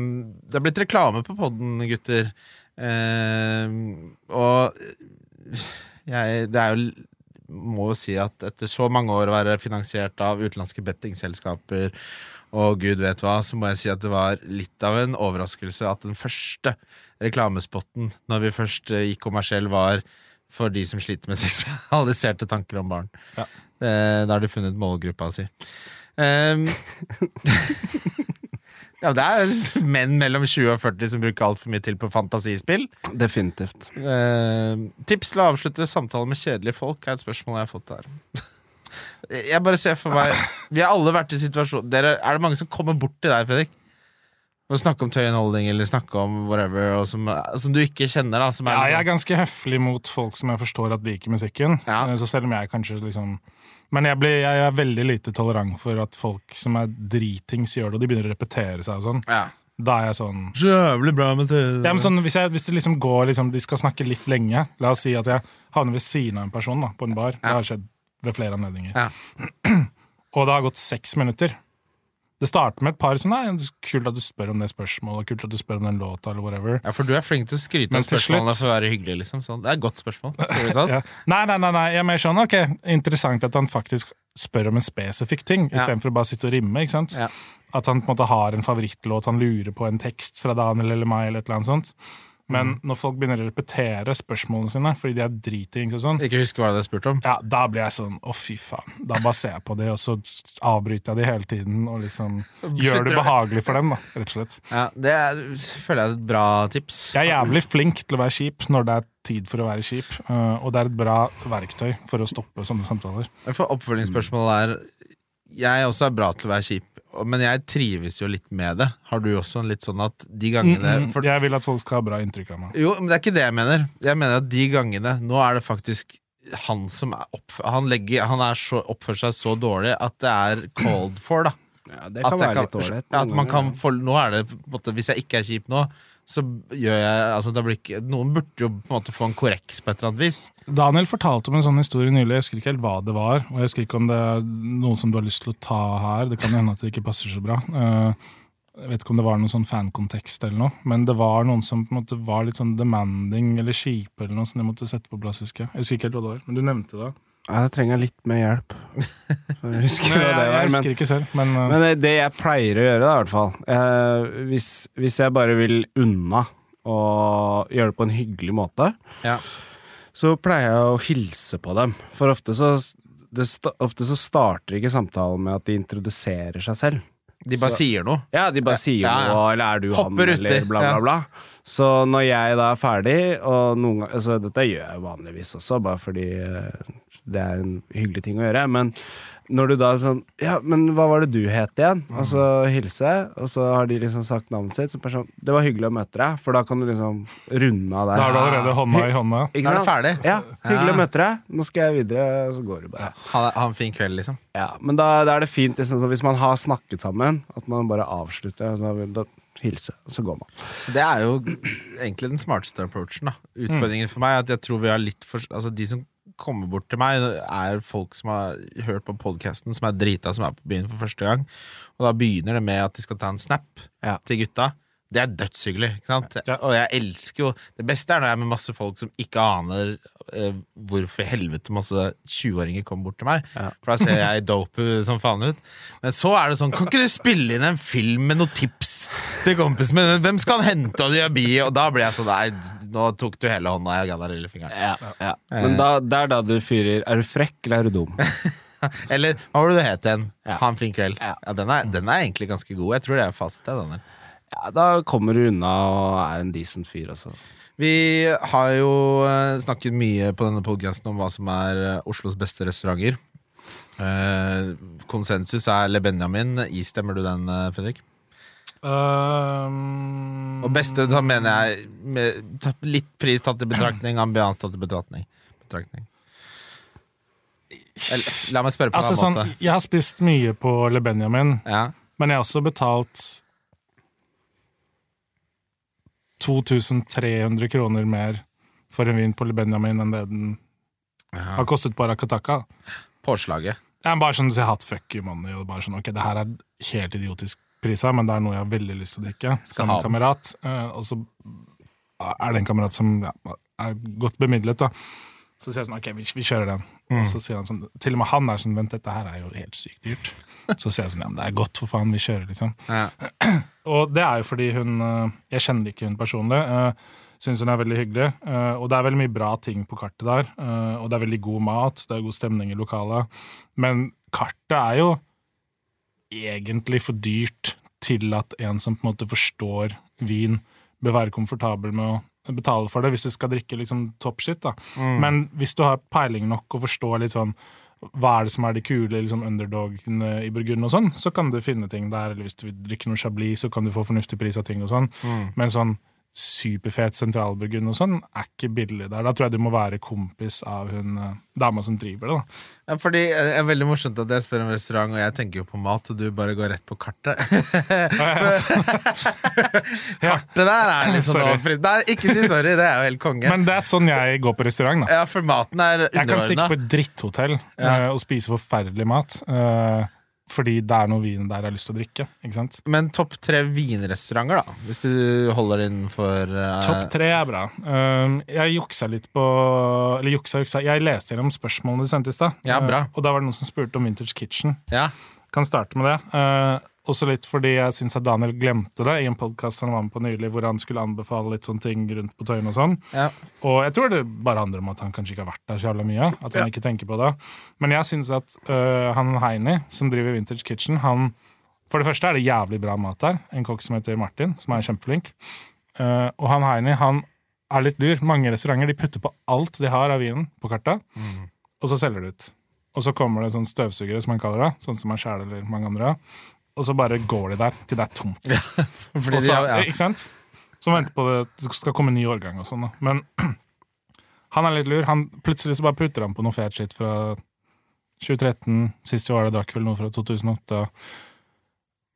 det er blitt reklame på podden, gutter. Eh, og jeg, det er jo må jo si at etter så mange år å være finansiert av utenlandske bettingselskaper og gud vet hva, så må jeg si at det var litt av en overraskelse at den første reklamespotten, når vi først eh, gikk kommersiell, var for de som sliter med seksualiserte tanker om barn. Ja. Eh, da har de funnet målgruppa si. Um, ja, det er menn mellom 20 og 40 som bruker altfor mye til på fantasispill. Definitivt. Eh, tips til å avslutte samtaler med kjedelige folk er et spørsmål jeg har fått der. Jeg bare ser for meg Vi har alle vært i situasjon Dere, Er det mange som kommer bort til deg, Fredrik? Og snakke om tøyenholdning eller snakke om whatever, som, som du ikke kjenner? da som Ja, jeg er liksom, ganske høflig mot folk som jeg forstår at liker musikken. Ja. Eh, Så selv om jeg kanskje liksom Men jeg, blir, jeg er veldig lite tolerant for at folk som er dritings, gjør det, og de begynner å repetere seg og sånn. ja. Da er jeg sånn jævlig bra med Ja, men sånn, hvis, jeg, hvis det liksom går liksom, De skal snakke litt lenge. La oss si at jeg havner ved siden av en person da, på en bar. Det har skjedd ved flere anledninger. Ja. Og det har gått seks minutter. Det starter med et par sånn Nei, kult at du spør om det spørsmålet, kult at du spør om den låta, eller whatever. Ja, for du er flink til å skryte av spørsmålene for å være hyggelig. liksom sånn. Det er et godt spørsmål. Ja. Nei, nei, nei, nei, jeg er mer sånn ok, interessant at han faktisk spør om en spesifikk ting, Ja. istedenfor å bare sitte og rimme. ikke sant? Ja. At han på en måte har en favorittlåt, han lurer på en tekst fra Daniel eller meg, eller et eller annet sånt. Men Mm. når folk begynner å repetere spørsmålene sine fordi de er dritings og sånn, Ikke husker hva du har spurt om? ja, da blir jeg sånn å, fy faen. Da bare ser jeg på det, og så avbryter jeg de hele tiden og liksom gjør det behagelig for dem, da, rett og slett. Ja, Det er, føler jeg er et bra tips. Jeg er jævlig flink til å være kjip når det er tid for å være kjip, øh, og det er et bra verktøy for å stoppe sånne samtaler. For oppfølgingsspørsmålet er Jeg også er bra til å være kjip, men jeg trives jo litt med det. Har du også en litt sånn at de gangene Mm, mm, for, Jeg vil at folk skal ha bra inntrykk av meg. Jo, men det er ikke det jeg mener. Jeg mener at de gangene Nå er det faktisk han som er opp, han, legger, han er så, oppfører seg så dårlig at det er called for, da. Ja, det kan at være litt dårlig. ja, at man kan få, Nå er det på en måte Hvis jeg ikke er kjip nå, så gjør jeg altså, det blir ikke, Noen burde jo på en måte få en korreks på et eller annet vis. Daniel fortalte om en sånn historie nylig, jeg husker ikke helt hva det var. Og jeg husker ikke om det er noe som du har lyst til å ta her, det kan hende at det ikke passer så bra. Eh, jeg vet ikke om det var noen sånn fankontekst eller noe, men det var noen som på en måte var litt sånn demanding eller kjipe eller noe som de måtte sette på plass, husker jeg. Jeg husker ikke helt hva det var, men du nevnte det. Ja, Da trenger jeg litt mer hjelp. Jeg husker, Nei, jeg, det jeg var, men- husker ikke selv, men, uh, Men det, det jeg pleier å gjøre, da, i hvert fall eh, hvis, hvis jeg bare vil unna og gjøre det på en hyggelig måte, Ja. så pleier jeg å hilse på dem. For ofte så, det, ofte så starter ikke samtalen med at de introduserer seg selv. De bare Så- sier noe. Ja, de bare sier noe, eller er du Hopper han, eller bla, bla, bla. Så når jeg da er ferdig, og noen ganger altså Dette gjør jeg vanligvis også, bare fordi eh, det er en hyggelig ting å gjøre, men når du da er sånn Ja, men hva var det du het igjen? Og så hilser jeg, og så har de liksom sagt navnet sitt. Så bare sånn, det var hyggelig å møte deg, for da kan du liksom runde av der. da har du allerede hånda i hånda. Ikke Da er det ferdig. Ja, hyggelig Ja. å møte deg. Nå skal jeg videre, og så går du bare. Ha, ha en fin kveld, liksom. Ja, men da, da er det fint liksom, hvis man har snakket sammen, at man bare avslutter. Da, da hilse, og så går man. Det er jo egentlig den smarteste approachen. da Utfordringen for meg er at jeg tror vi har litt for Altså De som kommer bort til meg, er folk som har hørt på podkasten, som er drita, som er på byen for første gang. Og da begynner det med at de skal ta en snap Ja. til gutta. Det er dødshyggelig. ikke sant? Ja. Og jeg elsker jo Det beste er når jeg er med masse folk som ikke aner eh, hvorfor i helvete masse 20-åringer kommer bort til meg. Ja. For da ser jeg dope som faen ut. Men så er det sånn Kan ikke du spille inn en film med noen tips til kompisen min? Hvem skal han hente, og de bi? Og da blir jeg sånn Nei, nå tok du hele hånda, jeg ga deg lillefingeren. Men da, det er da du fyrer Er du frekk, eller er du dum? Eller hva var det du het igjen? Ja. Ha en fin kveld. Ja. Ja, den, er, den er egentlig ganske god. Jeg tror det er fasit. Den der. Ja, da kommer du unna og er en decent fyr, altså. Vi har jo eh, snakket mye på denne podcasten om hva som er eh, Oslos beste restauranter. Eh, konsensus er Le Benjamin. Istemmer du den, Fredrik? Um, Og beste, da mener jeg med, litt pris tatt i betraktning, ambians tatt i betraktning. betraktning. Eller, la meg spørre på altså, en sånn, måte. jeg har spist mye på Le Benjamin, Ja. men jeg har også betalt 2300 kroner mer for en vin på Benjamin enn det den har kostet på Rakataka. Påslaget. Jeg er bare sånn, at jeg har hatt fuck you money, og bare sånn, ok, det her er helt idiotisk prisa, men det er noe jeg har veldig lyst til å drikke, ha en kamerat. eh, og så er det en kamerat som ja, er godt bemidlet, da. Så sier han sånn, ok, vi, vi kjører den. Mm. Og så sier han sånn, til og med han er sånn, vent, dette her er jo helt sykt dyrt. Så sier jeg sånn, ja, men det er godt for faen, vi kjører liksom. Ja. Og det er jo fordi hun eh, Jeg kjenner ikke hun personlig. Uh, Syns hun er veldig hyggelig. eh, og det er veldig mye bra ting på kartet der. eh, og det er veldig god mat, det er god stemning i lokalet. Men kartet er jo egentlig for dyrt til at en som på en måte forstår vin, bør være komfortabel med å betale for det, hvis du skal drikke liksom top shit. da. Men hvis du har peiling nok og forstår litt sånn hva er det som er de kule liksom underdogene i Burgund og sånn, så kan du finne ting der. Eller hvis du vil drikke noe chablis, så kan du få fornuftig pris av ting og sånn. Men sånn superfet sentralburgund og sånn er ikke billig der. Da tror jeg du må være kompis av hun eh, dama som driver det. da. Ja, fordi eh, Det er veldig morsomt at jeg spør om restaurant, og jeg tenker jo på mat, og du bare går rett på kartet. kartet der er litt sånn overfritt. Nei, ikke si sorry, det er jo helt konge. Men det er sånn jeg går på restaurant. da. ja, for maten er Jeg kan stikke på et dritthotell Ja. eh, og spise forferdelig mat. Fordi det er noen vin der jeg har lyst til å drikke. ikke sant? Men topp tre vinrestauranter, da? Hvis du holder det innenfor uh, Topp tre er bra. Um, jeg juksa litt på Eller juksa, juksa. Jeg leste gjennom spørsmålene du sendte i stad. Ja, bra. Uh, og da var det noen som spurte om Vintage Kitchen. Ja. Kan starte med det. Uh, også litt fordi jeg syns at Daniel glemte det i en podkast han var med på nylig, hvor han skulle anbefale litt sånne ting rundt på Tøyen og sånn. ja. Og jeg tror det bare handler om at han kanskje ikke har vært der så jævla mye. At han ikke tenker på det. Men jeg syns at øh, han Heini, som driver Vintage Kitchen, han For det første er det jævlig bra mat der. En kokk som heter Martin, som er kjempeflink. Uh, og han Heini, han er litt lur. Mange restauranter de putter på alt de har av vinen på kartet, og så selger de ut. Og så kommer det sånn støvsugere, som han kaller det, sånn som han sjæl eller mange andre. Og så bare går de der til det er tomt. Fordi Også, de, ja. Ikke sant? Som venter på det, det skal komme en ny årgang og sånn. Men han er litt lur. Han, plutselig så bare putter han på noe fet shit fra 2013. Sist år det drakk vel noe fra 2008.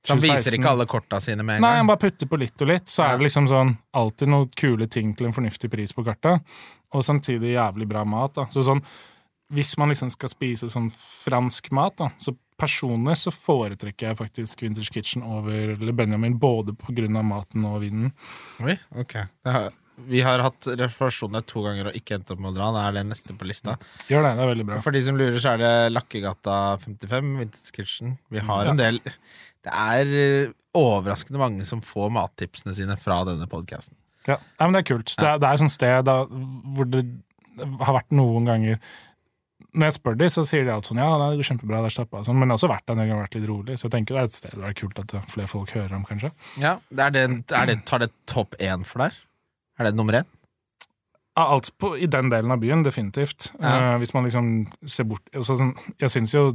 Så han viser ikke alle korta sine med en Nei, han bare putter på litt og litt. Så er det liksom sånn alltid noen kule ting til en fornuftig pris på kartet. Og samtidig jævlig bra mat. da. Så sånn, hvis man liksom skal spise sånn fransk mat, da, så personlig så foretrekker jeg faktisk Winters Kitchen over Le Benjamin, både av maten og vinen. Oi, ok. Har, Vi har hatt reservasjoner to ganger og ikke endt opp med å dra. Da er det neste på lista. Gjør det, det er veldig bra. For de som lurer, så er det Lakkegata 55, Vintage Kitchen. Vi har en del Det er eh, overraskende mange som får mattipsene sine fra denne podkasten. Ja, ja, men det er kult. Det er, det er et sånt sted da, hvor det har vært noen ganger Når jeg spør de, så sier de alt sånn ja, det går kjempebra, det er stappa sånn, men det har også vært der når det har vært litt rolig, så jeg tenker det er et sted det er kult at flere folk hører om, kanskje. Ja, er det, er det, Tar det topp én for deg? Er det nummer én? Ja, alt på, I den delen av byen, definitivt. Ja. Uh, hvis man liksom ser bort altså, sånn, Jeg syns jo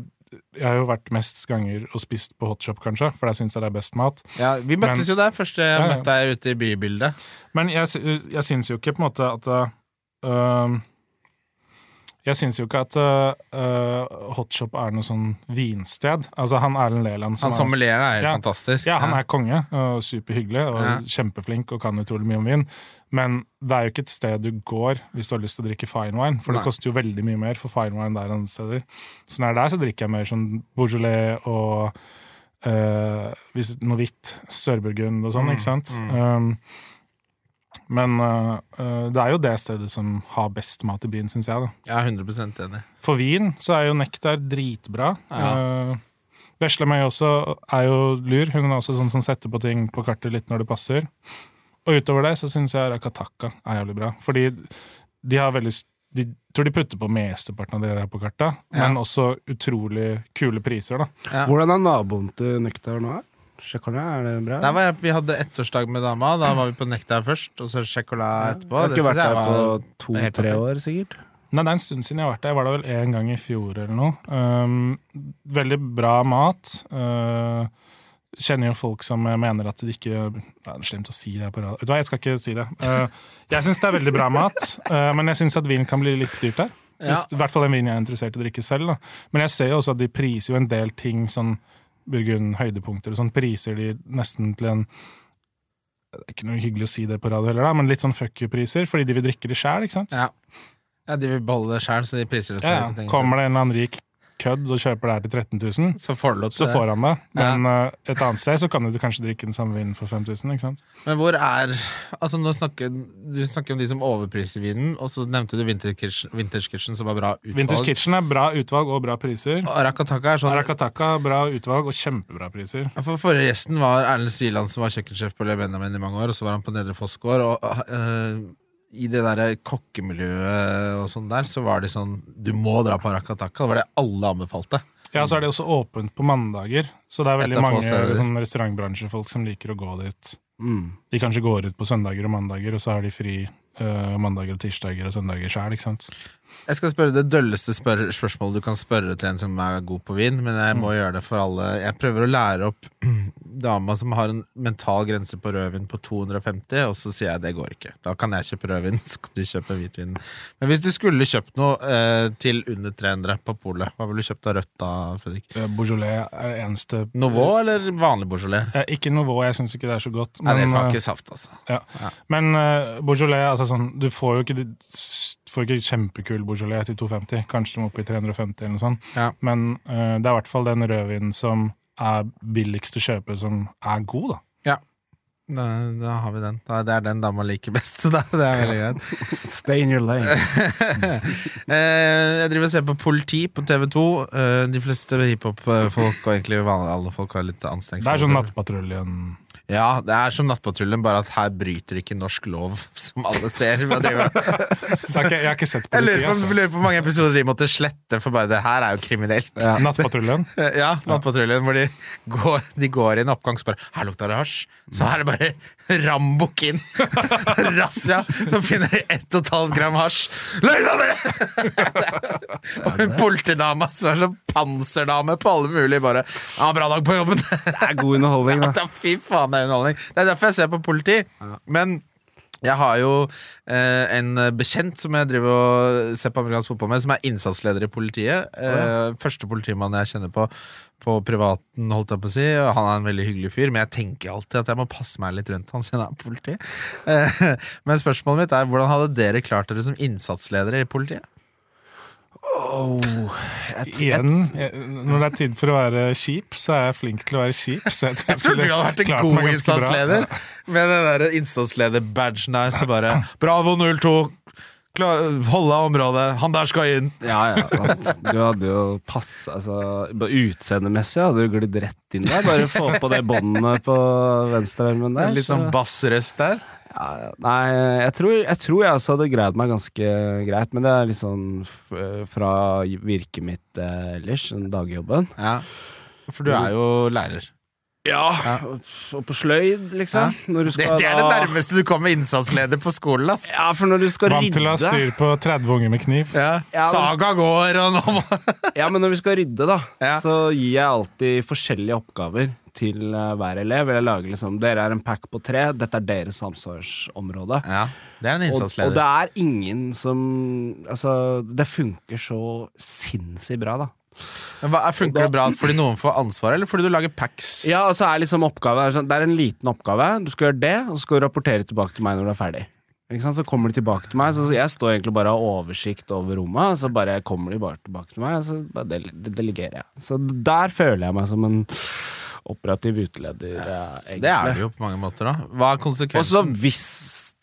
Jeg har jo vært mest ganger og spist på hotshop, kanskje, for der syns jeg det er best mat. Ja, Vi møttes Men- jo der første jeg Ja, ja. møtte deg ute i bybildet. Men jeg, jeg syns jo ikke på en måte at øh, Jeg syns jo ikke at uh, hotshop er noe sånn vinsted. Altså, han Erlend Leland som Han sommelierer, sommelieren er helt Ja. fantastisk. Ja, han er konge og superhyggelig og Ja. kjempeflink og kan utrolig mye om vin. Men det er jo ikke et sted du går hvis du har lyst til å drikke fine wine, for Nei. det koster jo veldig mye mer for fine wine der andre steder. Så når jeg er der, så drikker jeg mer sånn Beaujolais og uh, hvis, noe hvitt, Sørburgund og sånn, Mm, ikke sant? Um, men øh, det er jo det stedet som har best mat i byen, syns jeg. da. Jeg er 100 enig. For vin så er jo Nektar dritbra. Ja. Uh, Vesle også er jo lur. Hun er også sånn som setter på ting på kartet litt når det passer. Og utover det så syns jeg Rakataka er jævlig bra. Fordi de har veldig De tror de putter på mesteparten av det der på kartet, Ja. men også utrolig kule priser, da. Ja. Hvordan er naboen til Nektar nå? her? Chocolat, er det bra? Der var jeg, vi hadde ettårsdag med dama. Da var vi på Nektar først, og så Chocolat etterpå. Jeg har ikke vært der på to-tre år, sikkert. Nei, det er en stund siden jeg har vært der. Jeg var der vel en gang i fjor eller noe. Um, veldig bra mat. Uh, kjenner jo folk som mener at det ikke Det er slemt å si det på radio. Vet du hva, jeg skal ikke si det. Uh, jeg syns det er veldig bra mat, uh, men jeg syns at vin kan bli litt dyrt der. Ja. Hvis, I hvert fall den vin jeg er interessert i å drikke selv. Da. Men jeg ser jo også at de priser jo en del ting, sånn Burgund høydepunkter og sånn, priser de nesten til en Det er ikke noe hyggelig å si det på radio heller, da, men litt sånn fuck you-priser, fordi de vil drikke det sjæl, ikke sant? Ja. ja, de vil beholde det sjæl, så de priser det selv. Ja, ja. Kommer det en eller annen rik kødd og kjøper det her til 13 000, Så får lov så det. får han det. Men eh, et annet sted så kan du kanskje drikke den samme vinen for 5000, ikke sant? Men hvor er Altså nå snakker Du snakker om de som overpriser vinen, og så nevnte du Vintage Kitchen, som var bra utvalg. Vintage Kitchen er bra utvalg og bra priser. Og Rakataka er sånn Arakataka bra utvalg og kjempebra priser. For Forrige gjesten var Erlend Sviland, som var kjøkkensjef på Le Benjamin i mange år. Og så var han på Nedre Fossgård. Og øh, i det der kokkemiljøet og sånn der, så var det sånn Du må dra på Rakataka. Det var det alle anbefalte. Ja, så er det også åpent på mandager, så det er veldig mange sånn, restaurantbransjefolk som liker å gå dit. Mm. De kanskje går ut på søndager og mandager, og så har de fri uh, mandager og tirsdager og søndager sjøl, ikke sant? Jeg skal spørre det dølleste spør spørsmålet du kan spørre til en som er god på vin, men jeg må gjøre det for alle. Jeg prøver å lære opp dama som har en mental grense på rødvin på 250, og så sier jeg det går ikke. Da kan jeg kjøpe rødvin, så du kjøpe hvitvin. Men hvis du skulle kjøpt noe eh, til under 300 på polet, hva ville du kjøpt av rødt da, Fredrik? Eh, Beaujolais er det eneste Nouveau eller vanlig Beaujolais? Ja, Ikke Nouveau, jeg syns ikke det er så godt. Nei, det eh, smaker saft, altså. Ja. Men uh, Beaujolais, altså sånn Du får jo ikke, får ikke kjempekul Beaujolais til 250. Kanskje de må opp i 350 eller noe sånt. Ja. Men uh, det er i hvert fall den rødvinen som er billigst å kjøpe, som er god, da. Da, da har vi den. Da, det er den dama liker best, da, det er veldig greit. Stay in your lane. Eh, jeg driver og ser på Politi på TV2. Eh, de fleste hiphop-folk og egentlig alle folk har litt anstrengt Det er sånn. Nattpatruljen. Ja, det er som Nattpatruljen, bare at her bryter ikke norsk lov, som alle ser. Jeg har ikke, jeg har ikke sett Jeg lurer politiet. på, Altså. lurer på hvor mange episoder de måtte slette, for bare det her er jo kriminelt. Ja. Nattpatruljen. Ja, Nattpatruljen, hvor de går, de går i en oppgang og bare Her lukter det hasj. Så her er det bare rambukk inn. Razzia. Så finner de ett og et halvt gram hasj. Løgn av det! og en politidame som er sånn panserdame på alle mulige bare Ja, bra dag på jobben. Det er god underholdning, da. Ja, fy faen, det er underholdning. Det er derfor jeg ser på politi. Men jeg har jo eh, en bekjent som jeg driver og ser på amerikansk fotball med, som er innsatsleder i politiet. Eh, Første politimann jeg kjenner på på privaten, holdt jeg på å si. Han er en veldig hyggelig fyr, men jeg tenker alltid at jeg må passe meg litt rundt han siden han er politi. Eh, men spørsmålet mitt er hvordan hadde dere klart dere som innsatsledere i politiet? Jeg, Igjen, jeg, når det er tid for å være kjip, så er jeg flink til å være kjip. Så jeg, Jeg tror du hadde vært en god instansleder bra. Med den der innsatsleder-badgen der, så bare Bravo 02! Klar, holde området. Han der skal inn! Ja, ja. Du hadde jo pass altså, Utseendemessig hadde du glidd rett inn der. Bare få på det båndet på venstrearmen der. Litt sånn bassrøst der. Ja. Nei, jeg tror, jeg tror jeg også hadde greid meg ganske greit, men det er litt sånn fra virket mitt eh, ellers, den dagjobben. Ja. For du er jo lærer. Ja, og på sløyd, liksom. Når du Det, skal det er det nærmeste du kommer innsatsleder på skolen, ass. Ja, for når du skal Vant til å ha rydde styr på 30 unger med kniv. Ja. Ja, Saga går, og nå må Ja, men når vi skal rydde, da, Ja. så gir jeg alltid forskjellige oppgaver til eh, hver elev. Jeg lager liksom Dere er en pack på tre, dette er deres ansvarsområde. Ja, det er en Og, og innsatsleder. det er ingen som Altså, det funker så sinnssykt bra, da. Men hva, funker det bra fordi noen får ansvaret, eller fordi du lager packs? Ja, og så er liksom oppgave sånn, Det er en liten oppgave. Du skal gjøre det, og så skal du rapportere tilbake til meg når du er ferdig. Så kommer de tilbake til meg, så jeg står egentlig bare og har oversikt over rommet. Og så bare kommer de bare tilbake til meg, og så del delegerer jeg. Så der føler jeg meg som en operativ uteleder. ja, egentlig. Det er det jo på mange måter, da. Hva er konsekvensen? Og så hvis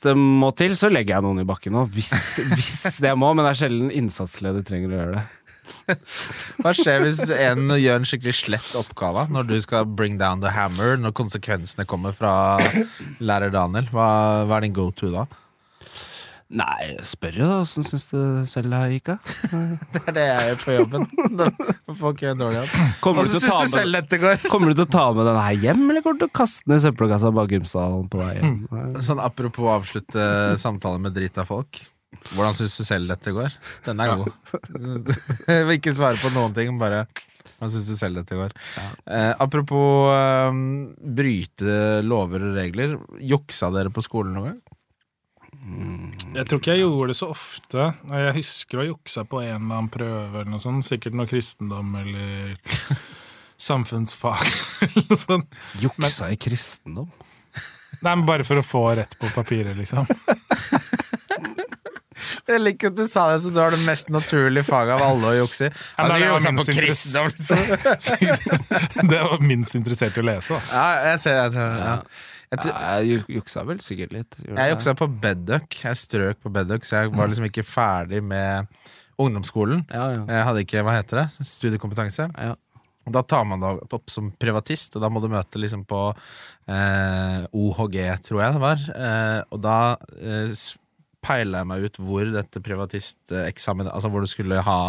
det må til, så legger jeg noen i bakken òg. Hvis, hvis det må, men det er sjelden innsatsleder trenger å gjøre det. Hva skjer hvis en gjør en skikkelig slett oppgave når du skal bring down the hammer, når konsekvensene kommer fra lærer Daniel? Hva, hva er din go to da? Nei, spør jo da, åssen syns du selv det gikk, da? Det er det jeg gjør på jobben. Når folk gjør en dårlig jobb. Kommer Hvordan du, syns du med, selv dette går? kommer du til å ta med den her hjem, eller kommer du til å kaste den i søppelkassa bak gymsalen på vei hjem? Sånn Apropos avslutte samtaler med drita folk. Hvordan syns du selv dette går? Den er god. Jeg vil ikke svare på noen ting, bare hvordan syns du selv dette går? Eh, apropos eh, bryte lover og regler. Juksa dere på skolen noen gang? Jeg tror ikke jeg gjorde det så ofte. Jeg husker å ha juksa på en eller annen prøve, eller noe sånt. sikkert noe kristendom eller samfunnsfag. eller noe sånt. Juksa i kristendom? Nei, men Bare for å få rett på papiret, liksom. Jeg liker at du sa det, så du har det mest naturlige faget av alle å jukse i. Altså, det var minst kristendom, liksom. det var minst interessert i å lese. da. Ja, jeg ser jeg tror, ja. Jeg, jeg juksa vel sikkert litt. jeg juksa på bedduck. Jeg strøk på bedduck, så jeg var liksom ikke ferdig med ungdomsskolen. Ja, ja. Jeg hadde ikke, hva heter det, studiekompetanse. ja. Da tar man deg opp som privatist, og da må du møte liksom på eh, OHG, tror jeg det var. Eh, og da eh, peila jeg meg ut hvor dette privatisteksamen Altså hvor du skulle ha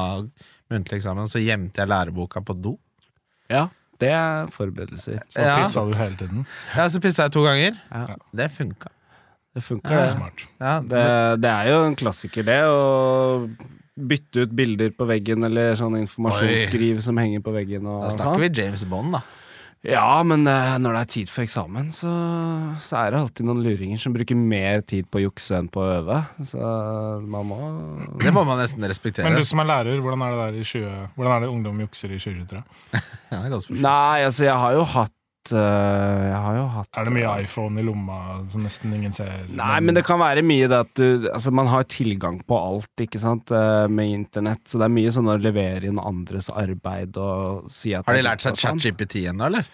muntlig eksamen. Og så gjemte jeg læreboka på do. ja, det er forberedelser. Så Ja. pissa du hele tiden. Ja, Så pissa jeg to ganger. Ja. Det funka. Det funker, Det er det. Ja, Det, det er jo en klassiker, det. Å bytte ut bilder på veggen, eller sånn informasjonsskriv som henger på veggen. Og da sånn. snakker vi James Bond, da. Ja, men eh, når det er tid for eksamen, så, så er det alltid noen luringer som bruker mer tid på å jukse enn på å øve. Så man må Det må man nesten respektere. Men du som er lærer, hvordan er det der i 20... Hvordan er det ungdom jukser i 2023? ja. Nei, altså, jeg har jo hatt Jeg har jo hatt Er det mye eh, iPhone i lomma som nesten ingen ser? Nei, men det kan være mye det at du Altså, man har tilgang på alt, ikke sant, eh, med internett, så det er mye sånn å levere inn andres arbeid og si at Har de lært seg sånn. ChatGPT ennå, eller?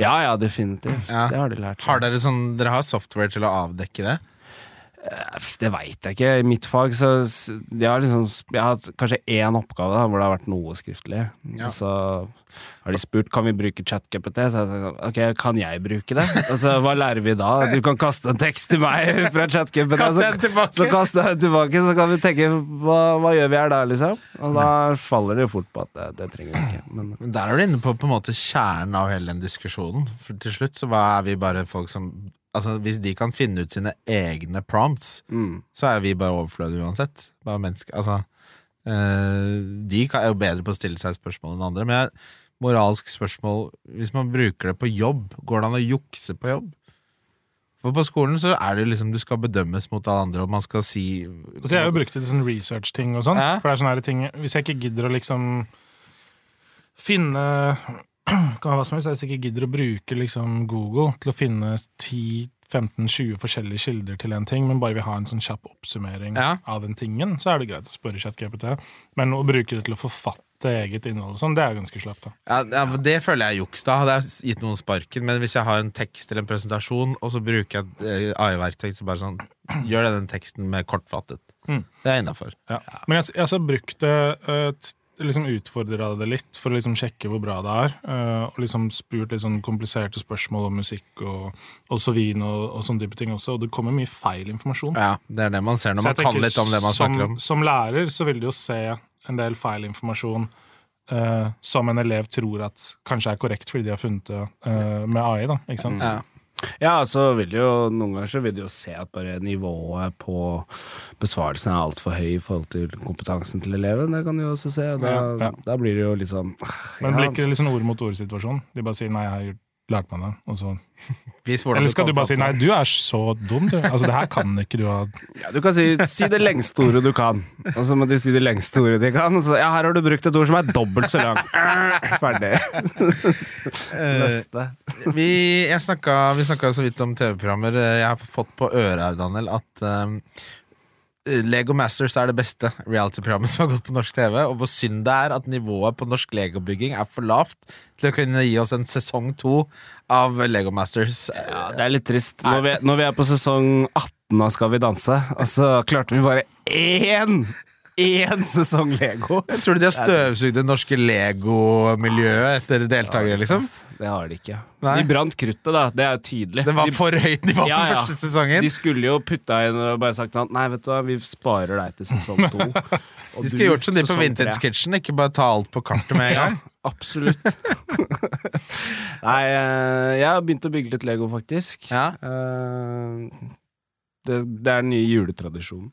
Ja, ja, definitivt. Ja. Det har de lært seg. Har dere sånn Dere har software til å avdekke det? Eh, Det veit jeg ikke. I mitt fag så jeg har, liksom, jeg har hatt kanskje én oppgave da, hvor det har vært noe skriftlig. Ja. Så har de spurt kan vi bruke ChatGPT. Så jeg sagt ok, kan jeg bruke det? Altså, hva lærer vi da? Du kan kaste en tekst til meg fra ChatGPT. Så-. Så kaster jeg den tilbake, så kan vi tenke hva, hva gjør vi her da, liksom? Og da faller det jo fort på at det, det trenger vi ikke. Men Der er du inne på på en måte kjernen av hele den diskusjonen. For til slutt så hva er vi bare folk som Altså Hvis de kan finne ut sine egne prompts, mm. så er vi bare overflødige uansett. Bare mennesker Altså De er jo bedre på å stille seg spørsmål enn andre. Men jeg, moralsk spørsmål Hvis man bruker det på jobb, går det an å jukse på jobb? For på skolen så er det jo liksom du skal bedømmes mot alle andre, og man skal si Altså, jeg har jo brukt det til sånn research-ting og sånn. Ja. For det er sånne her ting Hvis jeg ikke gidder å liksom finne kan være hva som helst, Hvis jeg ikke gidder å bruke liksom Google til å finne ti 15-20 forskjellige kilder til en ting, men bare vil ha en sånn kjapp oppsummering Ja. av den tingen, så er det greit å spørre ChatGPT. Men å bruke det til å forfatte eget innhold og sånn, det er ganske slapt. Ja, ja, Det føler jeg er juks. Da hadde jeg gitt noen sparken. Men hvis jeg har en tekst eller en presentasjon, og så bruker jeg et eh, AI-verktøy, så bare sånn Gjør den teksten med kortfattet. Mm. Det er innafor. Ja. Men jeg, jeg har brukt det eh, liksom utfordra det litt for å liksom sjekke hvor bra det er. eh, og liksom spurt litt sånn kompliserte spørsmål om musikk og så vin og, og sånne type ting også. Og det kommer mye feil informasjon. Ja, det er det man ser når man kan litt om det man som, snakker om. Som lærer så vil du jo se en del feil informasjon Uh, som en elev tror at kanskje er korrekt fordi de har funnet det uh, med AI. da, ikke sant? Ja. Ja, så vil jo noen ganger så vil du jo se at bare nivået på besvarelsen er altfor høy i forhold til kompetansen til eleven. Det kan du jo også se. Da, Ja, ja. da blir det jo litt sånn Men ja, blir ikke det litt sånn ord mot ord-situasjon? De bare sier 'nei, jeg har gjort- lært man det', og så Eller skal du, du bare si 'nei, du er så dum', du. Altså, det her kan ikke du ha ja, Du kan si, si det lengste ordet du kan, og så må de si det lengste ordet de kan. Så, ja, her har du brukt et ord som er dobbelt så langt. Ferdig. Neste. vi, snakka, vi snakka så vidt om TV-programmer. Jeg har fått på øret her, Daniel, at um, Lego Masters er det beste reality-programmet som har gått på norsk TV. Og hvor synd det er at nivået på norsk legobygging er for lavt til å kunne gi oss en sesong to av Lego Masters. Ja, det er litt trist. Når vi, når vi er på sesong 18 av Skal vi danse, og så klarte vi bare én Én sesong Lego. Jeg tror de har støvsugd det norske Lego-miljøet etter deltakere, liksom. Det har de ikke. Nei. De brant kruttet, da. Det er jo tydelig. Det var for høyt nivå på Ja, ja. første sesongen. De skulle jo putta inn og bare sagt sånn Nei, vet du hva, vi sparer deg til sesong to. De du, skulle gjort som de på. Vintage Kitchen, ikke bare ta alt på kartet med en Ja, gang. absolutt. Nei, eh, jeg har begynt å bygge litt Lego, faktisk. Ja. Eh, Det, det er den nye juletradisjonen.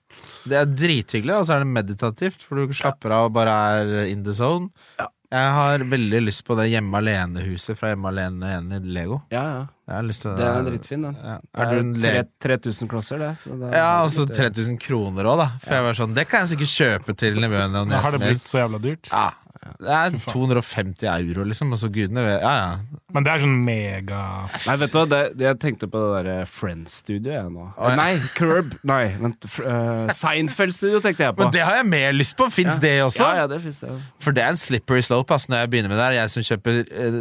Det er drithyggelig, og så er det meditativt, for du slapper av og bare er in the zone. Ja. Jeg har veldig lyst på det Hjemme alene-huset fra Hjemme alene igjen i Lego. Ja, ja. Jeg har lyst til Den er dritfin, den. Ja. Er du er le... 3000 klosser, det. Så det er- Ja, så 3000 kroner òg, da. For jeg var sånn, Det kan jeg sikkert kjøpe til nevøene og Nå har det blitt så jævla dyrt. Ja. Det er 250 euro, liksom. Altså, gudene vet Ja, ja. Men det er sånn mega Nei, vet du hva, det, jeg tenkte på det derre Friends-studioet jeg nå. Å, ja. Nei, Curb. Nei, vent. eh, Seinfeld-studio tenkte jeg på. Men det har jeg mer lyst på. Fins det også? Ja, ja, det finnes det. For det er en slippery slope ass, når jeg begynner med det her. Jeg som kjøper uh,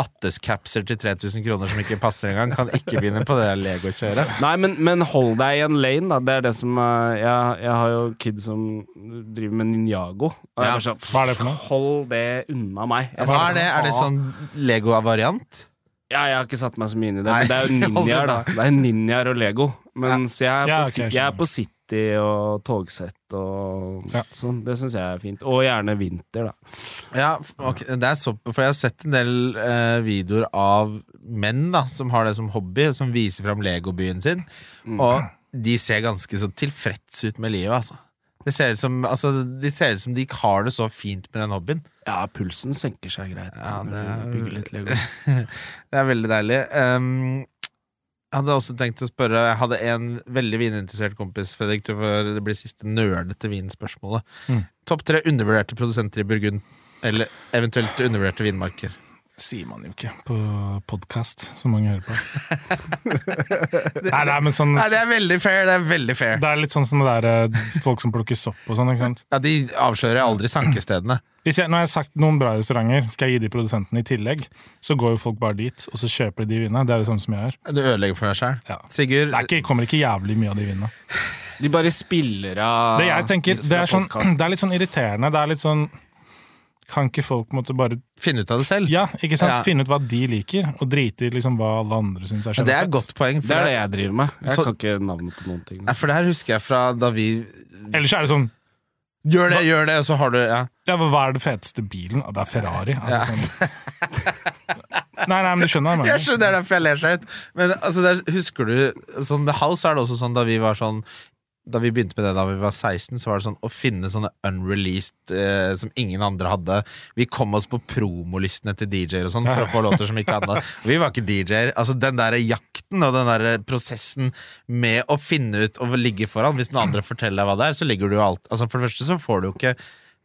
nattescapser til 3000 kroner som ikke passer engang, kan ikke begynne på det Lego-kjøret. Nei, men, men hold deg i en lane, da. Det er det som uh, jeg, jeg har jo kid som driver med Ninjago. Og jeg Ja. bare sånn, Hva er det for noe? Hold det unna meg. Jeg Hva er det? Er det sånn Lego-variant? Ja, jeg har ikke satt meg så mye inn i det, Nei, men det er jo ninjaer, da. Det er ninjaer og Lego. Mens jeg, er Ja, på, ok, Ci- jeg jeg er på City og togsett og Ja. sånn. Det syns jeg er fint. Og gjerne vinter, da. Ja, okay. det er så, for jeg har sett en del eh, videoer av menn da, som har det som hobby, som viser fram legobyen sin, og de ser ganske så tilfreds ut med livet, altså. Det ser ut som, altså, de ser ut som de har det så fint med den hobbyen. Ja, pulsen senker seg greit Ja, det er-. Det er veldig deilig. Um, jeg hadde også tenkt å spørre Jeg hadde en veldig vininteressert kompis, Fredrik. Du får, det blir siste nørdete vinspørsmålet. Mm. Topp tre undervurderte produsenter i Burgund. Eller eventuelt undervurderte vinmarker. Sier man jo ikke på podkast, som mange hører på. nei, nei, men sånn Nei, det er veldig fair. Det er veldig fair. Det er litt sånn som det der eh, folk som plukker sopp og sånn. ikke sant? Ja, De avslører aldri sankestedene. Hvis jeg, når jeg har sagt noen bra restauranter, skal jeg gi de produsentene i tillegg, så går jo folk bare dit, og så kjøper de de vinene. Det er det samme som jeg gjør. Du ødelegger for deg sjøl. Ja. Sigurd, Det er ikke, kommer ikke jævlig mye av de vinene. De bare spiller av Det jeg tenker, det er, sånn, det er litt sånn irriterende. Det er litt sånn Kan ikke folk måtte bare Finne ut av det selv. Ja, ikke sant? Ja. Finne ut hva de liker, og drite i liksom hva alle andre syns er Men det er et godt poeng. Det For, er det det, jeg driver med. Jeg Så- kan ikke navnet på noen ting. Nei, for det her husker jeg fra da vi Ellers er det sånn Gjør det, gjør det, og så har du ja. Ja, men Hva er det feteste bilen? Ah, det er Ferrari. Altså, sånn. Nei, nei, men du skjønner hva jeg Jeg skjønner, det for derfor jeg ler så høyt. Men altså, der, husker du sånn, Med House er det også sånn da vi var sånn Da vi begynte med det da vi var 16, så var det sånn å finne sånne unreleased eh, som ingen andre hadde. Vi kom oss på promolistene til DJ-er og sånn for å få låter som ikke hadde. Vi var ikke DJ-er. Altså Den der jakten og den der prosessen med å finne ut og ligge foran Hvis den andre forteller deg hva det er, så ligger du jo alt Altså For det første så får du jo ikke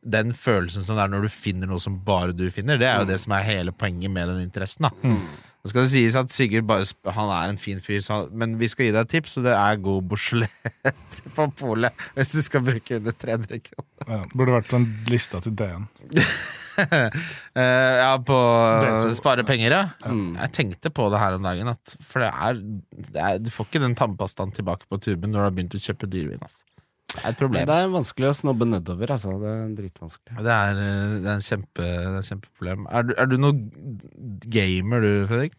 den følelsen som det er når du finner noe som bare du finner. Det er jo det som er hele poenget med den interessen. da Nå skal det sies at Sigurd bare Han er en fin fyr, så, men vi skal gi deg et tips, og det er god Bouchelet på polet hvis du skal bruke under 300 kroner. Ja, burde vært på en lista til DN. uh, ja, på å spare penger, ja. Mm. Jeg tenkte på det her om dagen, at, for det er, det er Du får ikke den tannpastaen tilbake på tuben når du har begynt å kjøpe dyrvin. Altså. Det er et problem. det er vanskelig å snobbe nedover, altså. Det er dritvanskelig. Det er, eh, det er en kjempe, det er kjempeproblem. Er du, er du noe gamer, du, Fredrik?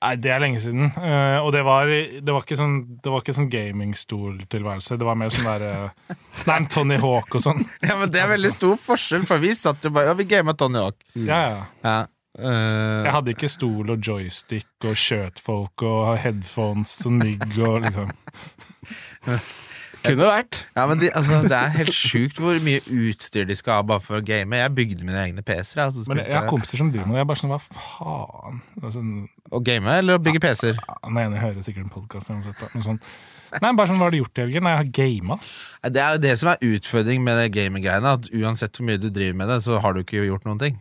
Nei, det er lenge siden. Uh, og det var, det var ikke sånn, det var ikke sånn gamingstoltilværelse. Det var mer sånn der uh, Nei, en Tony Hawk og sånn. Ja, men Det er veldig stor forskjell, for vi satt jo bare Ja, vi gama Tony Hawk. Ja, ja. Ja. Uh, Jeg hadde ikke stol og joystick og skjøtfolk og headphones og mygg og liksom Kunne vært. ja, men de, altså, Det er helt sjukt hvor mye utstyr de skal ha bare for å game. Jeg bygde mine egne PC-er. Altså, Men jeg har kompiser som driver med det. Jeg er bare sånn, hva faen? Altså, Å game eller å bygge PC-er? den ene hører sikkert en podkast Sånn. Nei, bare sånn, hva har du gjort i helgen? Nei, jeg har gama. Det er jo det som er utfordring med det gaming-greiene. At uansett hvor mye du driver med det, så har du ikke gjort noen ting.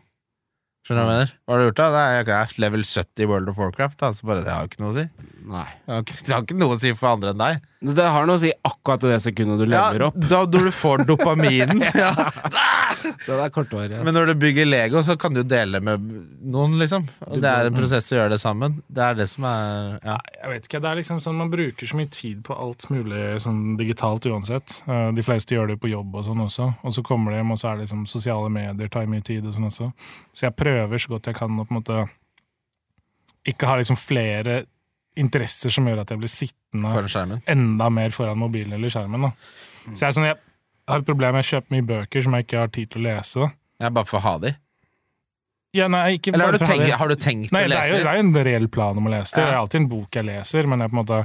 Skjønner du hva jeg mener? Hva har du gjort da? Nei, Jeg er level 70 i World of Warcraft. Da, så bare, det har jo ikke noe å si. Nei. Det har, ikke, det har ikke noe å si for andre enn deg. Det har noe å si akkurat i det sekundet du lever opp. da når du får dopaminen. ja. Det er kortvarig. ass. Men når du bygger Lego, så kan du dele med noen, liksom. Og det er en prosess å gjøre det sammen. Det er det som er ja. Jeg vet ikke, det er liksom sånn Man bruker så mye tid på alt mulig sånn digitalt uansett. Eh, De fleste gjør det på jobb og sånn også. Og så kommer de hjem, og så er det liksom sosiale medier tar mye tid og sånn også. Så jeg prøver så godt jeg kan å på en måte ikke ha liksom flere interesser som gjør at jeg blir sittende enda mer foran mobilen eller skjermen. Da. Så jeg, sånn, jeg har et problem med å kjøpe mye bøker som jeg ikke har tid til å lese. Ja, bare for å ha de. Ja, nei, ikke Eller har du tenkt, har du tenkt Nei, å det er lese jo det er jo en reell plan om å lese det. Ja. Det er alltid en bok jeg leser, men jeg på en måte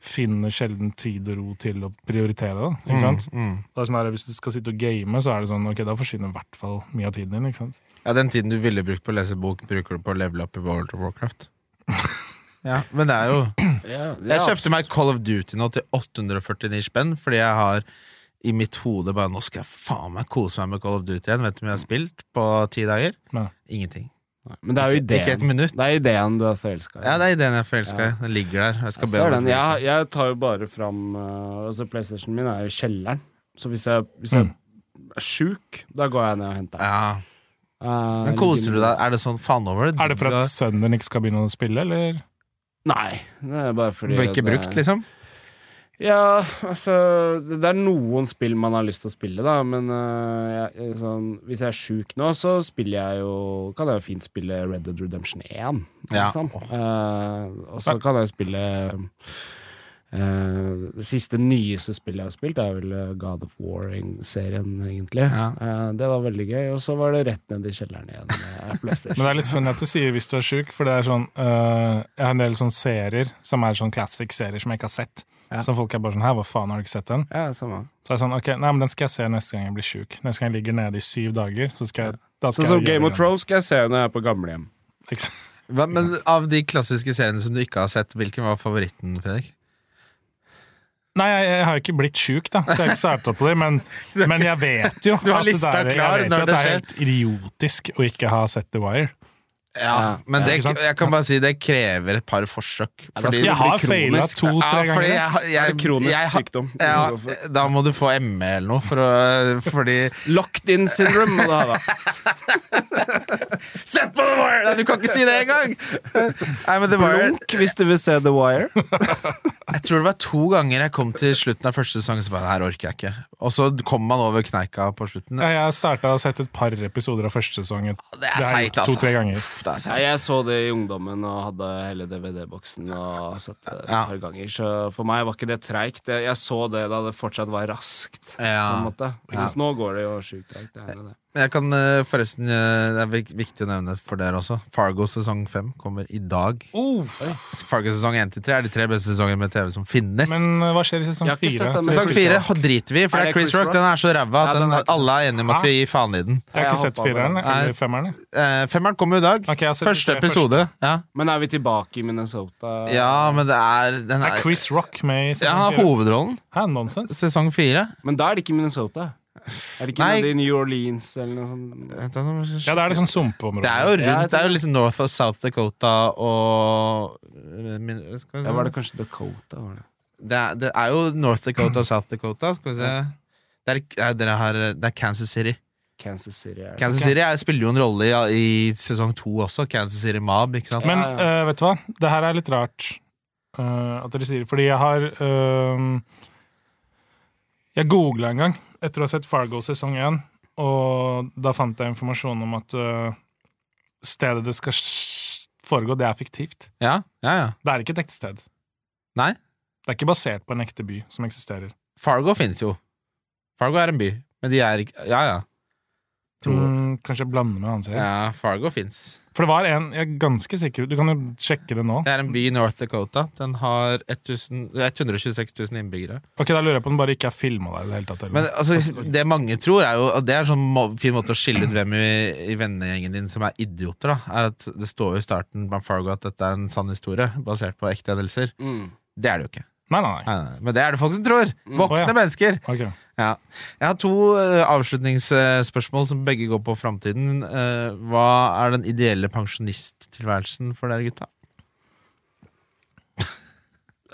finner sjelden tid og ro til å prioritere det. Ikke sant? Mm, mm. Det sånn her, hvis du skal sitte og game, så er det sånn, ok, da forsvinner i hvert fall mye av tiden din. ikke sant? Ja, Den tiden du ville brukt på å lese bok, bruker du på å levele opp i World of Warcraft. ja, men det er jo Jeg kjøpte meg Call of Duty nå til 849 spenn, fordi jeg har i mitt hode bare Nå skal jeg faen meg kose meg med Call of Duty igjen. Vet du om jeg har spilt på ti dager? Nei. Ingenting. Men det er jo Ikke et ideen. minutt. Det er ideen du er forelska i. Ja, det er ideen jeg forelska i. Ja. Den ligger der. Jeg skal Jeg den. Jeg, jeg tar jo bare fram uh, Altså PlayStationen min er jo i kjelleren. Så hvis jeg, hvis jeg er sjuk, da går jeg ned og henter den. Ja. Uh, Men koser du deg? Er det sånn faen over det? Er det for at sønnen din ikke skal begynne å spille, eller? Nei, det er bare fordi Ble ikke det- brukt, liksom? Ja, altså Det er noen spill man har lyst til å spille, da, men uh, jeg, sånn, hvis jeg er sjuk nå, så spiller jeg jo Kan jeg jo fint spille Red Dead Redemption 1, Ja. liksom. Eh, og så kan jeg spille uh, Det siste nyeste spillet jeg har spilt, er vel God of War-serien, egentlig. Ja. Det var veldig gøy. Og så var det rett ned i kjelleren igjen PlayStation. Men det er litt funny at du sier hvis du er sjuk, for det er sånn uh, Jeg har en del sånne serier som er sånn classic-serier som jeg ikke har sett. Ja. Så folk er bare sånn 'her, hva faen, har du ikke sett den? Ja, samme. Så er det sånn, ok, nei, men den skal jeg se neste gang jeg blir sjuk. Neste gang jeg ligger nede i syv dager, så skal jeg da skal Sånn som jeg Game of Thrones skal jeg se når jeg er på gamlehjem. Hva, men av de klassiske seriene som du ikke har sett, hvilken var favoritten, Fredrik? Nei, jeg, jeg har ikke blitt sjuk, da, så jeg er ikke så opp på det. Men, men jeg vet jo at det er- jeg vet jo at det er helt idiotisk å ikke ha sett The Wire. Ja, Ja, men det, jeg kan bare si det krever et par forsøk. Fordi, Jeg har feila to-tre ja, fordi ganger. jeg, Det jeg, er kronisk jeg, sykdom. Ja, da må du få ME eller noe, for å, fordi Locked in syndrome må du ha, da. Sett på The Wire! Nei, du kan ikke si det engang! Blunk hvis du vil se The Wire. Jeg tror det var to ganger jeg kom til slutten av første sesong, så bare her orker jeg ikke. Og så kom man over kneika på slutten. Ja, Jeg har starta og sett et par episoder av første sesongen. Det er jeg seigt, altså. To-tre ganger. Uff, Så. jeg så det i ungdommen og hadde hele DVD-boksen og sett det et Ja. par ganger. Så for meg var ikke det treigt. Jeg så det da det fortsatt var raskt. Ja. nå går det jo sjukt treigt. det er det. Men Jeg kan eh, forresten eh, Det er viktig å nevne for dere også. Fargo sesong fem kommer i dag. Fargo sesong 1 til 3 er de tre beste sesongene med TV som finnes. Men uh, hva skjer i sesong fire? Sesong Chris fire driter vi i, for det er Chris Rock. Rock? Den er så ræva at ikke- alle er enige om at vi gir faen i den. Jeg har ikke sett fireren eller femmeren. Eh, femmeren kommer i dag. Ok, jeg har sett de Første episode. Ja. Men er vi tilbake i Minnesota? ja, men det er Den Er er Chris Rock med i ja, han sesong har fire? hovedrollen. Hæ, nonsens? Sesong fire. Men da er det ikke Minnesota. Er det ikke Nei. nede i New Orleans eller noe sånt? Da, Ja, det er det sånn sumpområde. Det er jo Ja, rundt, det er jo liksom North og South Dakota og eh, min, skal vi se. Ja, var det kanskje Dakota? Var det? det, er, det er jo North Dakota og South Dakota. Skal vi se. Det er, nei, dere har, det er Kansas City. Kansas City. Er det. Kansas City er, spiller jo en rolle i, i sesong to også. Kansas City Mob. ikke sant? Men Ja, ja. eh, vet du hva? Det her er litt rart eh, at dere sier Fordi jeg har eh, Jeg googla en gang etter å ha sett Fargo sesong én, og da fant jeg informasjon om at uh, stedet det skal foregå, det er fiktivt. Ja, ja, ja. Det er ikke et ekte sted. Nei. Det er ikke basert på en ekte by som eksisterer. Fargo finnes jo. Fargo er en by, men de er ikke Ja, ja. Tror. Mm, kanskje jeg blander med hans serie. Ja, Fargo fins. For det var en Jeg er ganske sikker Du kan jo sjekke det nå. Det er en by i North Dakota. Den har 1000 126 000 innbyggere. Ok, Da lurer jeg på om den bare ikke er filma der det hele tatt. eller? Men altså, det mange tror, er jo og Det er sånn fin måte å skille ut hvem i, i vennegjengen din som er idioter, da. Er at Det står jo i starten på Fargo at dette er en sann historie, basert på ekte hendelser. Mm. Det er det jo ikke. Nei, nei, nei. Nei, nei, Men det er det folk som tror! Voksne oh, ja. mennesker! Okay. Ja. Jeg har to eh, avslutningsspørsmål som begge går på framtiden. Eh, hva er den ideelle pensjonisttilværelsen for dere gutta?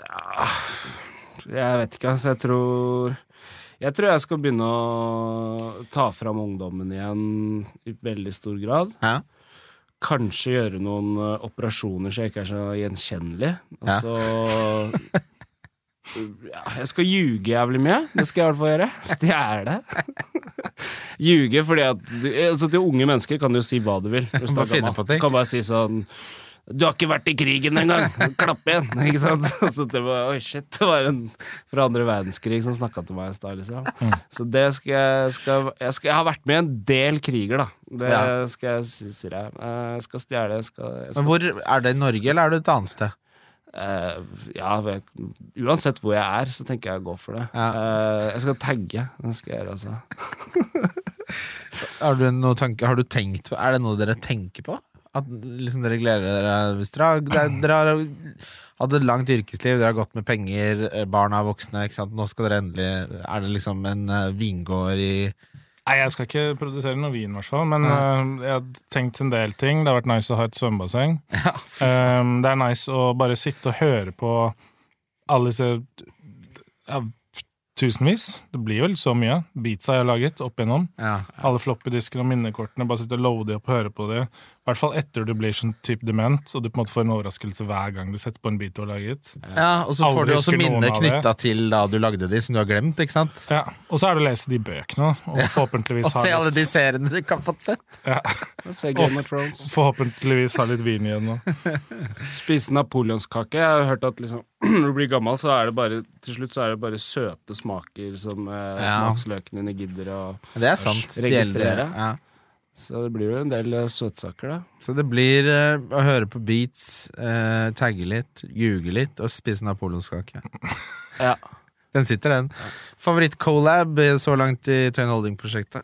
Jeg vet ikke, altså. Jeg tror Jeg tror jeg skal begynne å ta fram ungdommen igjen i veldig stor grad. Ja. Kanskje gjøre noen eh, operasjoner så jeg ikke er så gjenkjennelig. Og så ja, Jeg skal ljuge jævlig mye. Det skal jeg i hvert fall gjøre. Stjele. Ljuge fordi at altså Til unge mennesker kan du jo si hva du vil. Hvis du Bare finne på ting. Kan bare si sånn du har ikke vært i krigen engang! Klapp igjen! Ikke sant? Så det var, Oi, shit, det var en fra andre verdenskrig som snakka til meg i stad, liksom. Så det skal jeg skal, jeg skal Jeg har vært med i en del kriger, da. Det skal jeg si, sier jeg. Jeg skal stjele, jeg skal, jeg Men hvor Er det i Norge, eller er det et annet sted? Eh, Ja, uansett hvor jeg er, så tenker jeg å gå for det. Ja. Uh, jeg skal tagge. Det skal jeg gjøre, altså. Har du, tanke, har du tenkt Er det noe dere tenker på? At liksom dere gleder dere Hvis dere har, hatt et langt yrkesliv, dere har gått med penger, eh, barna er voksne, nå skal dere endelig Er det liksom en vingård i Nei, jeg skal ikke produsere noe vin, i hvert fall. Men uh, jeg har tenkt en del ting. Det har vært nice å ha et svømmebasseng. Um, det er nice å bare sitte og høre på alle disse ja, tusenvis. Det blir vel så mye. Beatsa jeg har laget opp igjennom. Ja. Alle floppydiskene og minnekortene. Bare sitte og loade opp og høre på det. I hvert fall etter du blir sånn type dement, og du på en måte får en overraskelse hver gang du setter på en bit du har laget. Ja, og så får du også minner knytta til da du lagde de, som du har glemt, ikke sant? Ja, Og så er det å lese de bøkene, og forhåpentligvis Og se alle litt- de seriene du ikke har fått sett! ja, og Se Game of Thrones. Forhåpentligvis ha litt vin igjen nå. Spise napoleonskake. Jeg har hørt at liksom, når du blir gammel, så er det bare til slutt så er det bare søte smaker som eh, Ja. smaksløkene dine gidder å Det er sant. De eldre, Ja. Så det blir jo en del eh, søtsaker, da. Så det blir uh, å høre på beats, uh, tagge litt, ljuge litt og spise napoleonskake. Ja. Den sitter, den. Favoritt-colab eh, så langt i Tøyen Holding-prosjektet?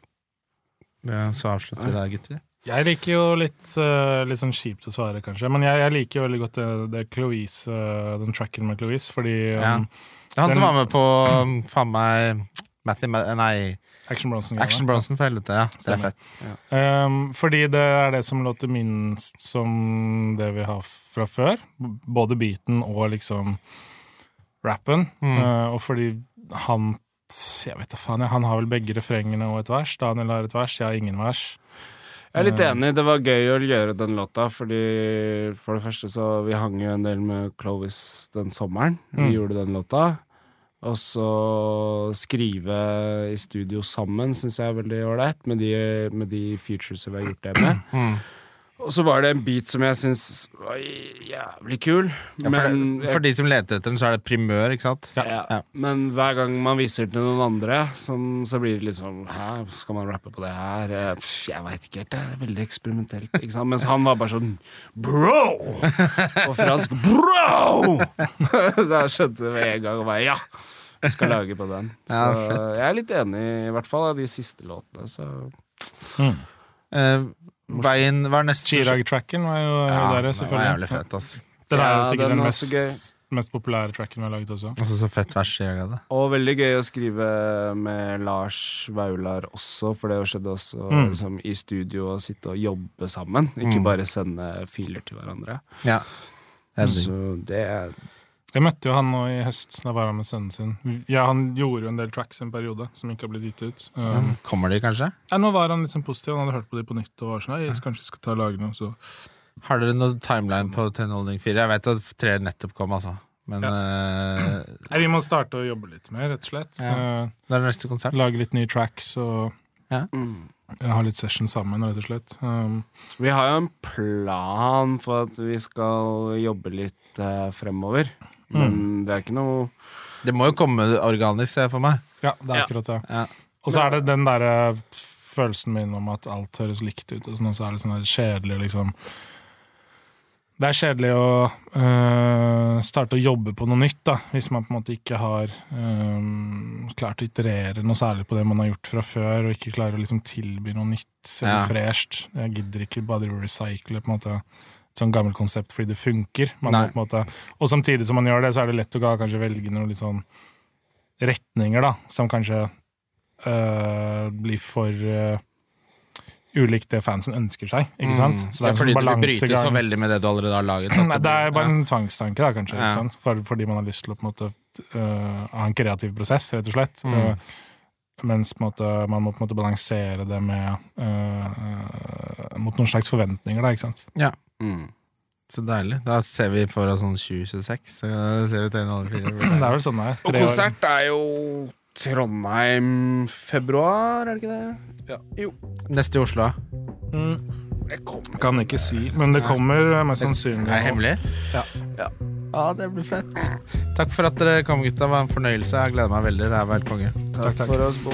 Ja, så avslutter vi der, gutter. Jeg liker jo litt, uh, litt sånn kjipt å svare, kanskje, men jeg, jeg liker jo veldig godt det, det Cloise, uh, den tracken med Cloise, fordi Ja. um, Det er han som var med på um, faen meg Matthew, nei, Action Bronson Action Bronson, for helvete. Ja, det er fett. Ja. Um, fordi det er det som låter minst som det vi har fra før. Både beaten og liksom rappen. Mm. Uh, og fordi han Jeg vet da faen, jeg, han har vel begge refrengene og et vers. Daniel har et vers, jeg har ingen vers. Jeg er litt enig. Det var gøy å gjøre den låta, fordi for det første så Vi hang jo en del med Clovis den sommeren. Vi Mm. gjorde den låta. Og så skrive i studio sammen syns jeg er veldig ålreit, med, med de features vi har gjort det med. Mm. Og så var det en beat som jeg syns var jævlig kul. Ja, for, men det, for de som leter etter den, så er det primør, ikke sant? Ja. ja. Ja. Men hver gang man viser til noen andre, som, så blir det litt sånn Hæ, skal man rappe på det her? Eh, pff, Jeg veit ikke helt. Det er veldig eksperimentelt. Ikke sant? Mens han var bare sånn Bro! På fransk bro! så jeg skjønte det med en gang og bare ja! Skal lage på den. Så Ja, jeg er litt enig, i hvert fall av de siste låtene. Så Eh, veien Hva er neste Chirag-tracken var jo Ja, der, den var fett, ass. Den er Ja, sikkert den den mest, mest populære tracken vi har laget også. Også så fett vers Chirag hadde. Og veldig gøy å skrive med Lars Vaular også, for det skjedde også Mm. liksom, i studio å sitte og jobbe sammen. Ikke Mm. bare sende filer til hverandre. Ja. Så det er Jeg møtte jo han nå i høst, da var han med sønnen sin. Ja, Han gjorde jo en del tracks en periode som ikke har blitt gitt ut. Um, Kommer de, kanskje? ja, nå var han liksom positiv, han hadde hørt på de på nytt og var sånn «Nei, kanskje jeg skal ta og lage noe. Så Har dere noen timeline på Tenholding 4? Jeg vet at tre nettopp kom, altså. Men eh, Nei, vi må starte å jobbe litt mer, rett og slett. Ja. Uh, det er neste konsert. lage litt nye tracks og ja. ha litt session sammen, rett og slett. Um, Vi har jo en plan for at vi skal jobbe litt uh, fremover. Men det er ikke noe Det må jo komme organisk, ser jeg for meg. ja, det er Ja. akkurat det. Ja. Og så er det den derre følelsen min om at alt høres likt ut, og sånn, så er det sånn kjedelig liksom Det er kjedelig å øh, starte å jobbe på noe nytt, da, hvis man på en måte ikke har øh, klart å iterere noe særlig på det man har gjort fra før, og ikke klarer å liksom tilby noe nytt eller Ja. fresht. Jeg gidder ikke bare å recycle på en måte sånn gammelt konsept fordi det funker. Måte, og samtidig som man gjør det, så er det lett å kanskje velge noen litt sånn retninger, da, som kanskje øh, blir for øh, ulikt det fansen ønsker seg. Ikke sant? Mm. Så ja, det er fordi du bryter så veldig med det du allerede har laget. Nei, det er bare ja. en tvangstanke, da, kanskje. Ja. Ikke sant? For, fordi man har lyst til å på en måte øh, ha en kreativ prosess, rett og slett. Mm. Øh, mens måte, man må på en måte balansere det med øh, mot noen slags forventninger, da, ikke sant. Mm. Så deilig. Da ser vi for oss sånn 2026. Så ser vi Tenholding 4. Det er vel sånn det er. Og konsert er jo Trondheim februar, er det ikke det? Neste i Oslo. Mm. Det kommer. Kan ikke si, men det kommer øh, mest sannsynlig. Er det hemmelig? Ja. Ja. Ja, det blir fett. Takk for at dere kom, gutta. Det var en fornøyelse. Jeg gleder meg veldig. Det er vel konge. Takk, takk. for oss. Bo.